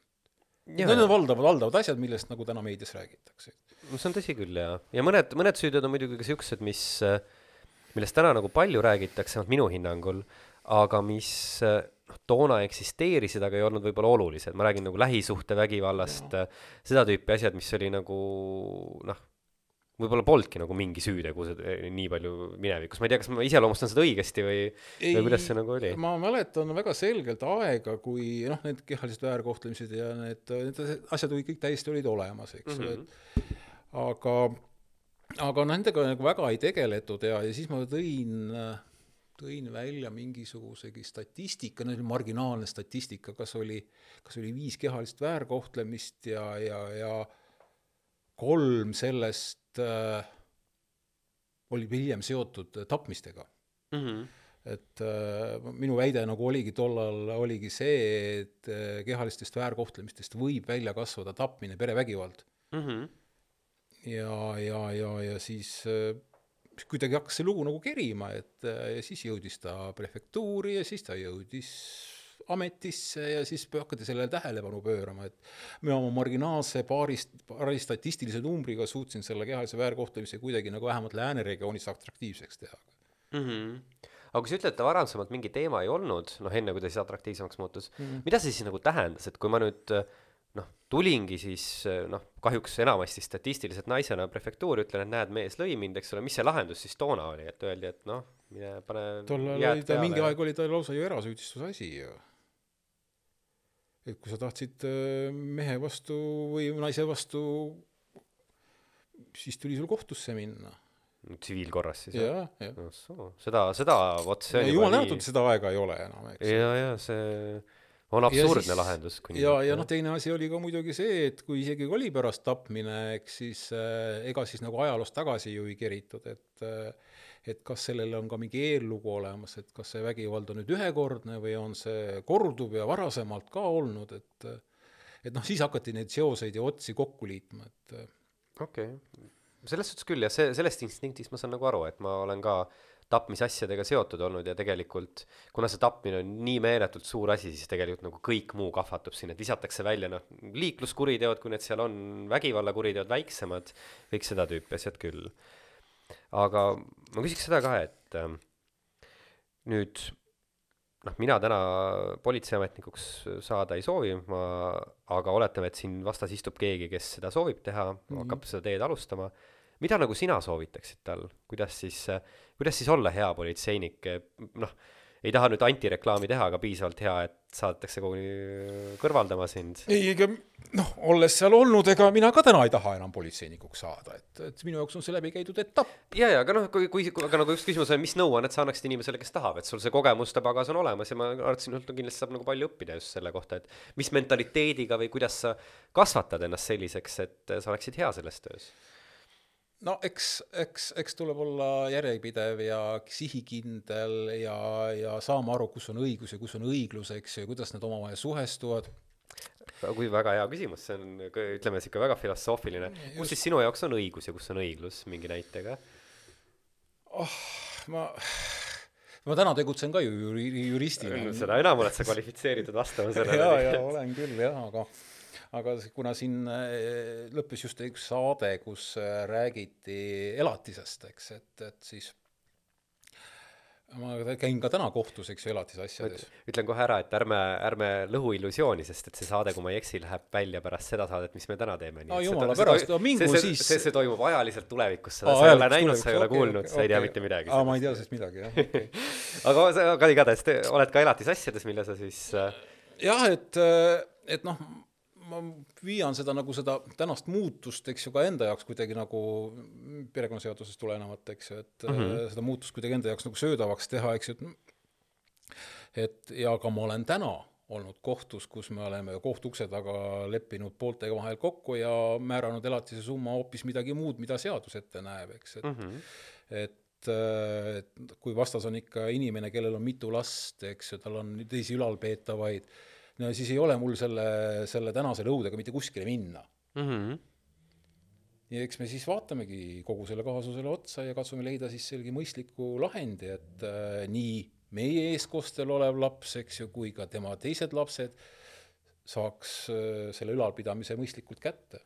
ja, Need on valdavad, valdavad asjad, millest nagu täna meedias räägitakse. no see on tõsi küll jaa, ja mõned, mõned süüteod on muidugi ka siuksed, mis, millest täna nagu palju räägitakse, vähemalt minu hinnangul, aga mis noh, toona eksisteerisid, aga ei olnud võib-olla olulised, ma räägin nagu lähisuhtevägivallast, seda tüüpi asjad, mis oli nagu noh, võib-olla polnudki nagu mingi süütegu see- nii palju minevikus, ma ei tea, kas ma iseloomustan seda õigesti või, või kuidas see nagu oli? ma mäletan väga selgelt aega, kui noh, need kehalised väärkohtlemised ja need, need asjad olid kõik täiesti olid olemas, eks ju mm, -hmm. et aga, aga nendega nagu väga ei tegeletud ja, ja siis ma tõin, tõin välja mingisugusegi statistika, no see oli marginaalne statistika, kas oli, kas oli viis kehalist väärkohtlemist ja, ja, ja kolm sellest äh, oli hiljem seotud tapmistega mm. -hmm. et äh, minu väide nagu oligi tollal, oligi see, et äh, kehalistest väärkohtlemistest võib välja kasvada tapmine, perevägivald. Mm -hmm. ja, ja, ja, ja siis äh, kuidagi hakkas see lugu nagu kerima, et äh, ja siis jõudis ta prefektuuri ja siis ta jõudis ametisse ja siis hakati sellele tähelepanu pöörama, et mina oma marginaalse paarist, paari statistilise numbriga suutsin selle kehalise väärkohtlemise kuidagi nagu vähemalt lääne regioonis atraktiivseks teha mm. -hmm. aga kui sa ütled, et varasemalt mingi teema ei olnud, noh enne kui ta siis atraktiivsemaks muutus mm. -hmm. mida see siis nagu tähendas, et kui ma nüüd noh, tulingi siis noh, kahjuks enamasti statistiliselt naisena prefektuuri, ütlen, et näed, mees lõi mind, eks ole, mis see lahendus siis toona oli, et öeldi, et noh, mine pane tol ajal jääd oli ta, mingi aeg oli ta lausa ju erasüüdistuse asi ju. et kui sa tahtsid äh, mehe vastu või naise vastu, siis tuli sul kohtusse minna. tsiviilkorras siis jah, jah. jah? seda, seda, vot see on jumal tänatud, seda aega ei ole enam, eks. ja, ja see on absurdne siis- lahendus ja, ja noh, teine asi oli ka muidugi see, et kui isegi oli pärast tapmine, eks siis äh, ega siis nagu ajaloos tagasi ju ei keritud, et äh, et kas sellele on ka mingi eellugu olemas, et kas see vägivald on nüüd ühekordne või on see korduv ja varasemalt ka olnud, et äh, et noh, siis hakati neid seoseid ja otsi kokku liitma, et äh, okei okay., selles suhtes küll jah, see, sellest instinktist ma saan nagu aru, et ma olen ka tapmisasjadega seotud olnud ja tegelikult kuna see tapmine on nii meeletult suur asi, siis tegelikult nagu kõik muu kahvatub siin, et visatakse välja noh, liikluskuriteod, kui need seal on, vägivallakuriteod väiksemad, kõik seda tüüpi asjad küll. aga ma küsiks seda ka, et ähm, nüüd noh, mina täna politseiametnikuks saada ei soovi, ma, aga oletame, et siin vastas istub keegi, kes seda soovib teha mm, -hmm. hakkab seda teed alustama. Mida nagu sina soovitaksid tal, kuidas siis, kuidas siis olla hea politseinik, noh, ei taha nüüd antireklaami teha, aga piisavalt hea, et saadetakse koguni kõrvaldama sind. ei, ega noh, olles seal olnud, ega mina ka täna ei taha enam politseinikuks saada, et, et minu jaoks on see läbi käidud etapp. ja, ja aga noh, kui, kui, aga nagu just küsimus on, mis nõuannet sa annaksid inimesele, kes tahab, et sul see kogemuste pagas on olemas ja ma arvan, et sinult kindlasti saab nagu palju õppida just selle kohta, et mis mentaliteediga või kuidas sa kasvatad ennast selliseks, et sa oleksid hea selles töös. No eks, eks, eks tuleb olla järjepidev ja sihikindel ja, ja saama aru, kus on õigus ja kus on õiglus, eks ju, ja kuidas need omavahel suhestuvad. kui väga hea küsimus, see on, ütleme sihuke väga filosoofiline. kus siis sinu jaoks on õigus ja kus on õiglus mingi näitega? ma, ma täna tegutsen ka ju juri-, juristina. seda enam oled sa kvalifitseeritud vastama ja, ja sellele. olen küll jah, aga aga kuna siin äh, lõppes just üks saade, kus äh, räägiti elatisest, eks, et, et siis ma käin ka täna kohtus, eks ju, elatisasjades. ütlen kohe ära, et ärme, ärme lõhu illusiooni, sest et see saade, kui ma ei eksi, läheb välja pärast seda saadet, mis me täna teeme. Aa, jumala pärast, no mingu see, siis- see, see toimub ajaliselt tulevikus, seda sa ei ole näinud, sa ei ole okei, kuulnud, okei, sa ei tea okei. mitte midagi. aa, ma ei tea sellest midagi, jah okay.. aga sa, aga igatahes oled ka elatisasjades, mille sa siis äh, jah, et, et noh, ma viian seda nagu seda tänast muutust, eks ju, ka enda jaoks kuidagi nagu perekonnaseadusest tulenevalt, eks ju, et mm -hmm. seda muutust kuidagi enda jaoks nagu söödavaks teha, eks ju, et et ja ka ma olen täna olnud kohtus, kus me oleme kohtu ukse taga leppinud pooltega vahel kokku ja määranud elatise summa hoopis midagi muud, mida seadus ette näeb, eks, et mm -hmm. et äh, et kui vastas on ikka inimene, kellel on mitu last, eks ju, tal on teisi ülalpeetavaid, no siis ei ole mul selle, selle tänase nõudega mitte kuskile minna. mm. -hmm. ja eks me siis vaatamegi kogu selle kaasusele otsa ja katsume leida siis selge mõistliku lahendi, et äh, nii meie eeskostel olev laps, eks ju, kui ka tema teised lapsed saaks äh, selle ülalpidamise mõistlikult kätte.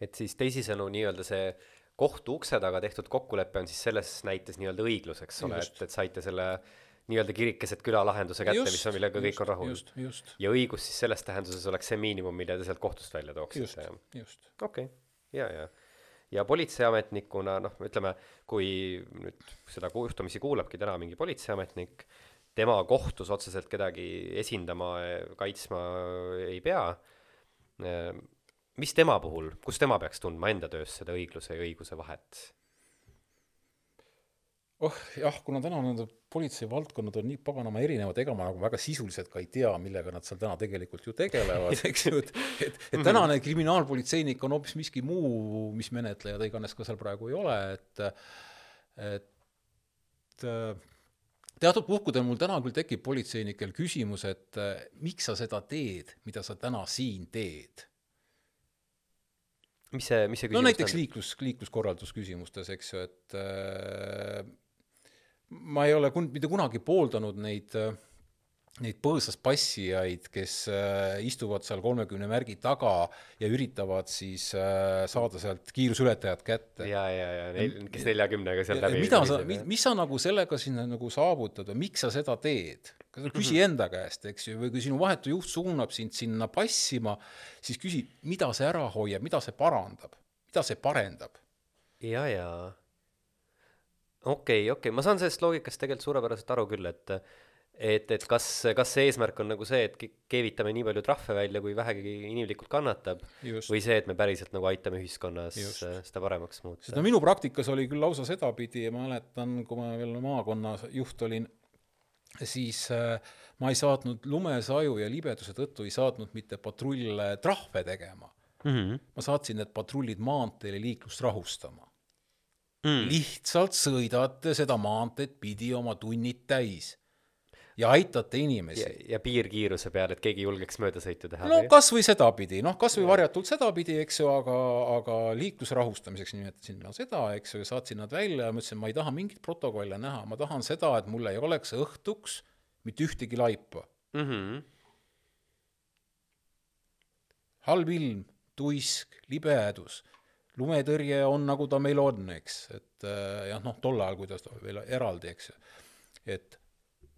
et siis teisisõnu nii-öelda see kohtu ukse taga tehtud kokkulepe on siis selles näites nii-öelda õiglus, eks ole, et, et saite selle nii-öelda kirikeset küla lahenduse kätte, mis on, millega kõik on rahul. ja õigus siis selles tähenduses oleks see miinimum, mille te sealt kohtust välja tooksite, just. okei okay., ja, ja ja politseiametnikuna noh, ütleme, kui nüüd seda juhtumisi kuulabki täna mingi politseiametnik, tema kohtus otseselt kedagi esindama, kaitsma ei pea, mis tema puhul, kus tema peaks tundma enda töös seda õigluse ja õiguse vahet? Oh jah, kuna täna need politseivaldkonnad on nii paganama erinevad, ega ma nagu väga sisuliselt ka ei tea, millega nad seal täna tegelikult ju tegelevad, eks ju, et et, et tänane kriminaalpolitseinik on hoopis miski muu, mis menetleja ta iganes ka seal praegu ei ole, et et teatud puhkudel mul täna küll tekib politseinikel küsimus, et eh, miks sa seda teed, mida sa täna siin teed? Mis see, mis see no küsimus näiteks liiklus, liikluskorraldusküsimustes, eks ju, et äh, ma ei ole kun-, mitte kunagi pooldanud neid neid põõsas passijaid, kes äh, istuvad seal kolmekümne märgi taga ja üritavad siis äh, saada sealt kiiruseületajat kätte. ja, ja, ja neil, kes neljakümnega seal läbi mida sa, mis sa nagu sellega sinna nagu saavutad või miks sa seda teed? küsi enda käest, eks ju, või kui sinu vahetu juht suunab sind sinna passima, siis küsi, mida see ära hoiab, mida see parandab, mida see parendab ja, ja okei, okei, ma saan sellest loogikast tegelikult suurepäraselt aru küll, et et, et kas, kas see eesmärk on nagu see, et ke- keevitame nii palju trahve välja, kui vähegi inimlikult kannatab, või see, et me päriselt nagu aitame ühiskonnas Just. seda paremaks muuta no. minu praktikas oli küll lausa sedapidi ja ma mäletan, kui ma veel maakonnajuht olin, siis äh, ma ei saatnud lumesaju ja libeduse tõttu ei saatnud mitte patrulle trahve tegema mm. -hmm. ma saatsin need patrullid maanteele liiklust rahustama Mm. lihtsalt sõidate seda maanteed pidi oma tunnid täis ja aitate inimesi. ja piirkiiruse peal, et keegi julgeks möödasõitu teha no või? kas või sedapidi, noh, kas või varjatult sedapidi, eks ju, aga, aga liikluse rahustamiseks nimetasin ma seda, eks ju, saatsin nad välja ja ma ütlesin, ma ei taha mingit protokolle näha, ma tahan seda, et mul ei oleks õhtuks mitte ühtegi laipa. mm. -hmm. halb ilm, tuisk, libedus, lumetõrje on, nagu ta meil on, eks, et äh, jah, noh, tol ajal, kuidas ta veel eraldi, eks ju, et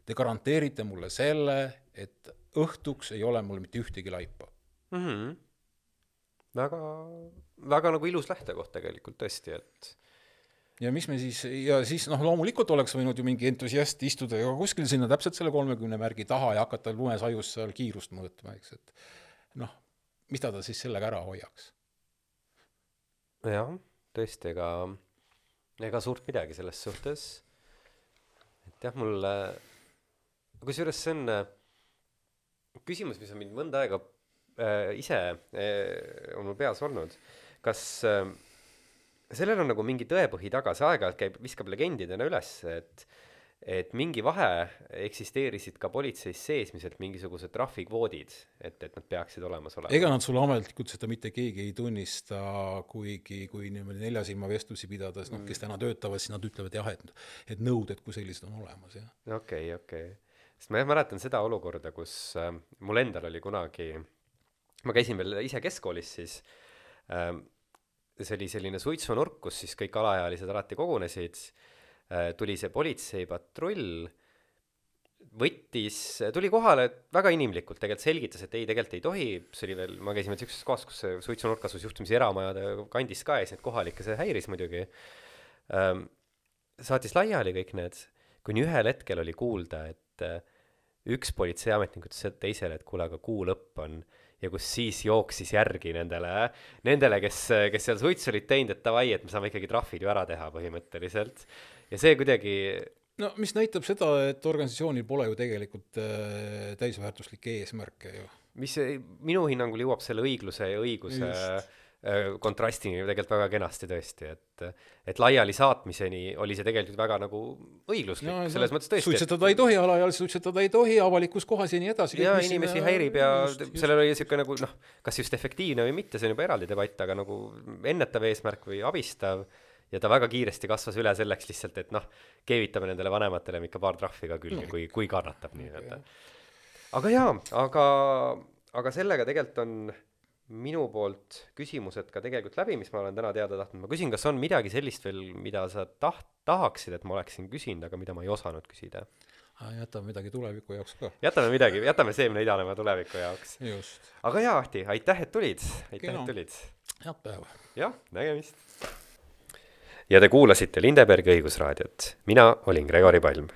te garanteerite mulle selle, et õhtuks ei ole mul mitte ühtegi laipa. Mm -hmm. väga, väga nagu ilus lähtekoht tegelikult tõesti, et ja mis me siis, ja siis noh, loomulikult oleks võinud ju mingi entusiast istuda ja kuskil sinna täpselt selle kolmekümne märgi taha ja hakata lumesajus seal kiirust mõõtma, eks, et noh, mis ta ta siis sellega ära hoiaks. jah, tõesti, ega, ega suurt midagi selles suhtes. et jah, mulle, kusjuures see on äh, küsimus, mis on mind mõnda aega äh, ise äh, on mul peas olnud. kas äh, sellel on nagu mingi tõepõhi taga, see aeg-ajalt käib, viskab legendidena üles, et et mingi vahe eksisteerisid ka politseis seesmiselt mingisugused trahvikvoodid, et, et nad peaksid olemas olema. ega nad sulle ametlikult seda mitte keegi ei tunnista, kuigi kui niimoodi nelja silma vestlusi pidades, noh, kes täna töötavad, siis nad ütlevad jah, et et nõuded kui sellised on olemas, jah. okei, okei. sest ma jah mäletan seda olukorda, kus äh, mul endal oli kunagi, ma käisin veel ise keskkoolis, siis äh, see oli selline suitsunurk, kus siis kõik alaealised alati kogunesid tuli see politseipatrull, võttis, tuli kohale väga inimlikult tegelikult selgitas, et ei, tegelikult ei tohi, see oli veel, ma käisin veel siukses kohas, kus see suitsunurk asus juhtumisi eramajade kandis ka ja siis neid kohalikke see häiris muidugi ähm,. saatis laiali kõik need, kuni ühel hetkel oli kuulda, et äh, üks politseiametnik ütles teisele, et kuule, aga kuu lõpp on ja kus siis jooksis järgi nendele, nendele, kes, kes seal suitsu olid teinud, et davai, et me saame ikkagi trahvid ju ära teha põhimõtteliselt. Ja see kuidagi, no mis näitab seda, et organisatsioonil pole ju tegelikult äh, täisväärtuslikke eesmärke ju. mis minu hinnangul jõuab selle õigluse ja õiguse Just. äh, kontrastini tegelikult väga kenasti tõesti, et et laiali saatmiseni oli see tegelikult väga nagu õigluslik no,, selles mõttes tõesti, et suitsetada ei tohi, alaealisi suitsetada ei tohi avalikus kohas ja nii edasi. ja inimesi häirib ja sellel oli niisugune nagu noh, kas just efektiivne või mitte, see on juba eraldi debatt, aga nagu ennetav eesmärk või abistav ja ta väga kiiresti kasvas üle selleks lihtsalt, et noh, keevitame nendele vanematele ikka paar trahvi ka külge kui, kui kannatab nii-öelda. aga jaa, aga, aga sellega tegelikult on minu poolt küsimused ka tegelikult läbi, mis ma olen täna teada tahtnud, ma küsin, kas on midagi sellist veel, mida sa taht-, tahaksid, et ma oleksin küsinud, aga mida ma ei osanud küsida? jätame midagi tuleviku jaoks ka. jätame midagi, jätame seemne idanema tuleviku jaoks. aga jaa, Ahti, aitäh, et tulid, aitäh, et tulid. head päeva. jah, nägemist. Ja te kuulasite Lindebergi õigusraadiot, mina olin Gregori Palm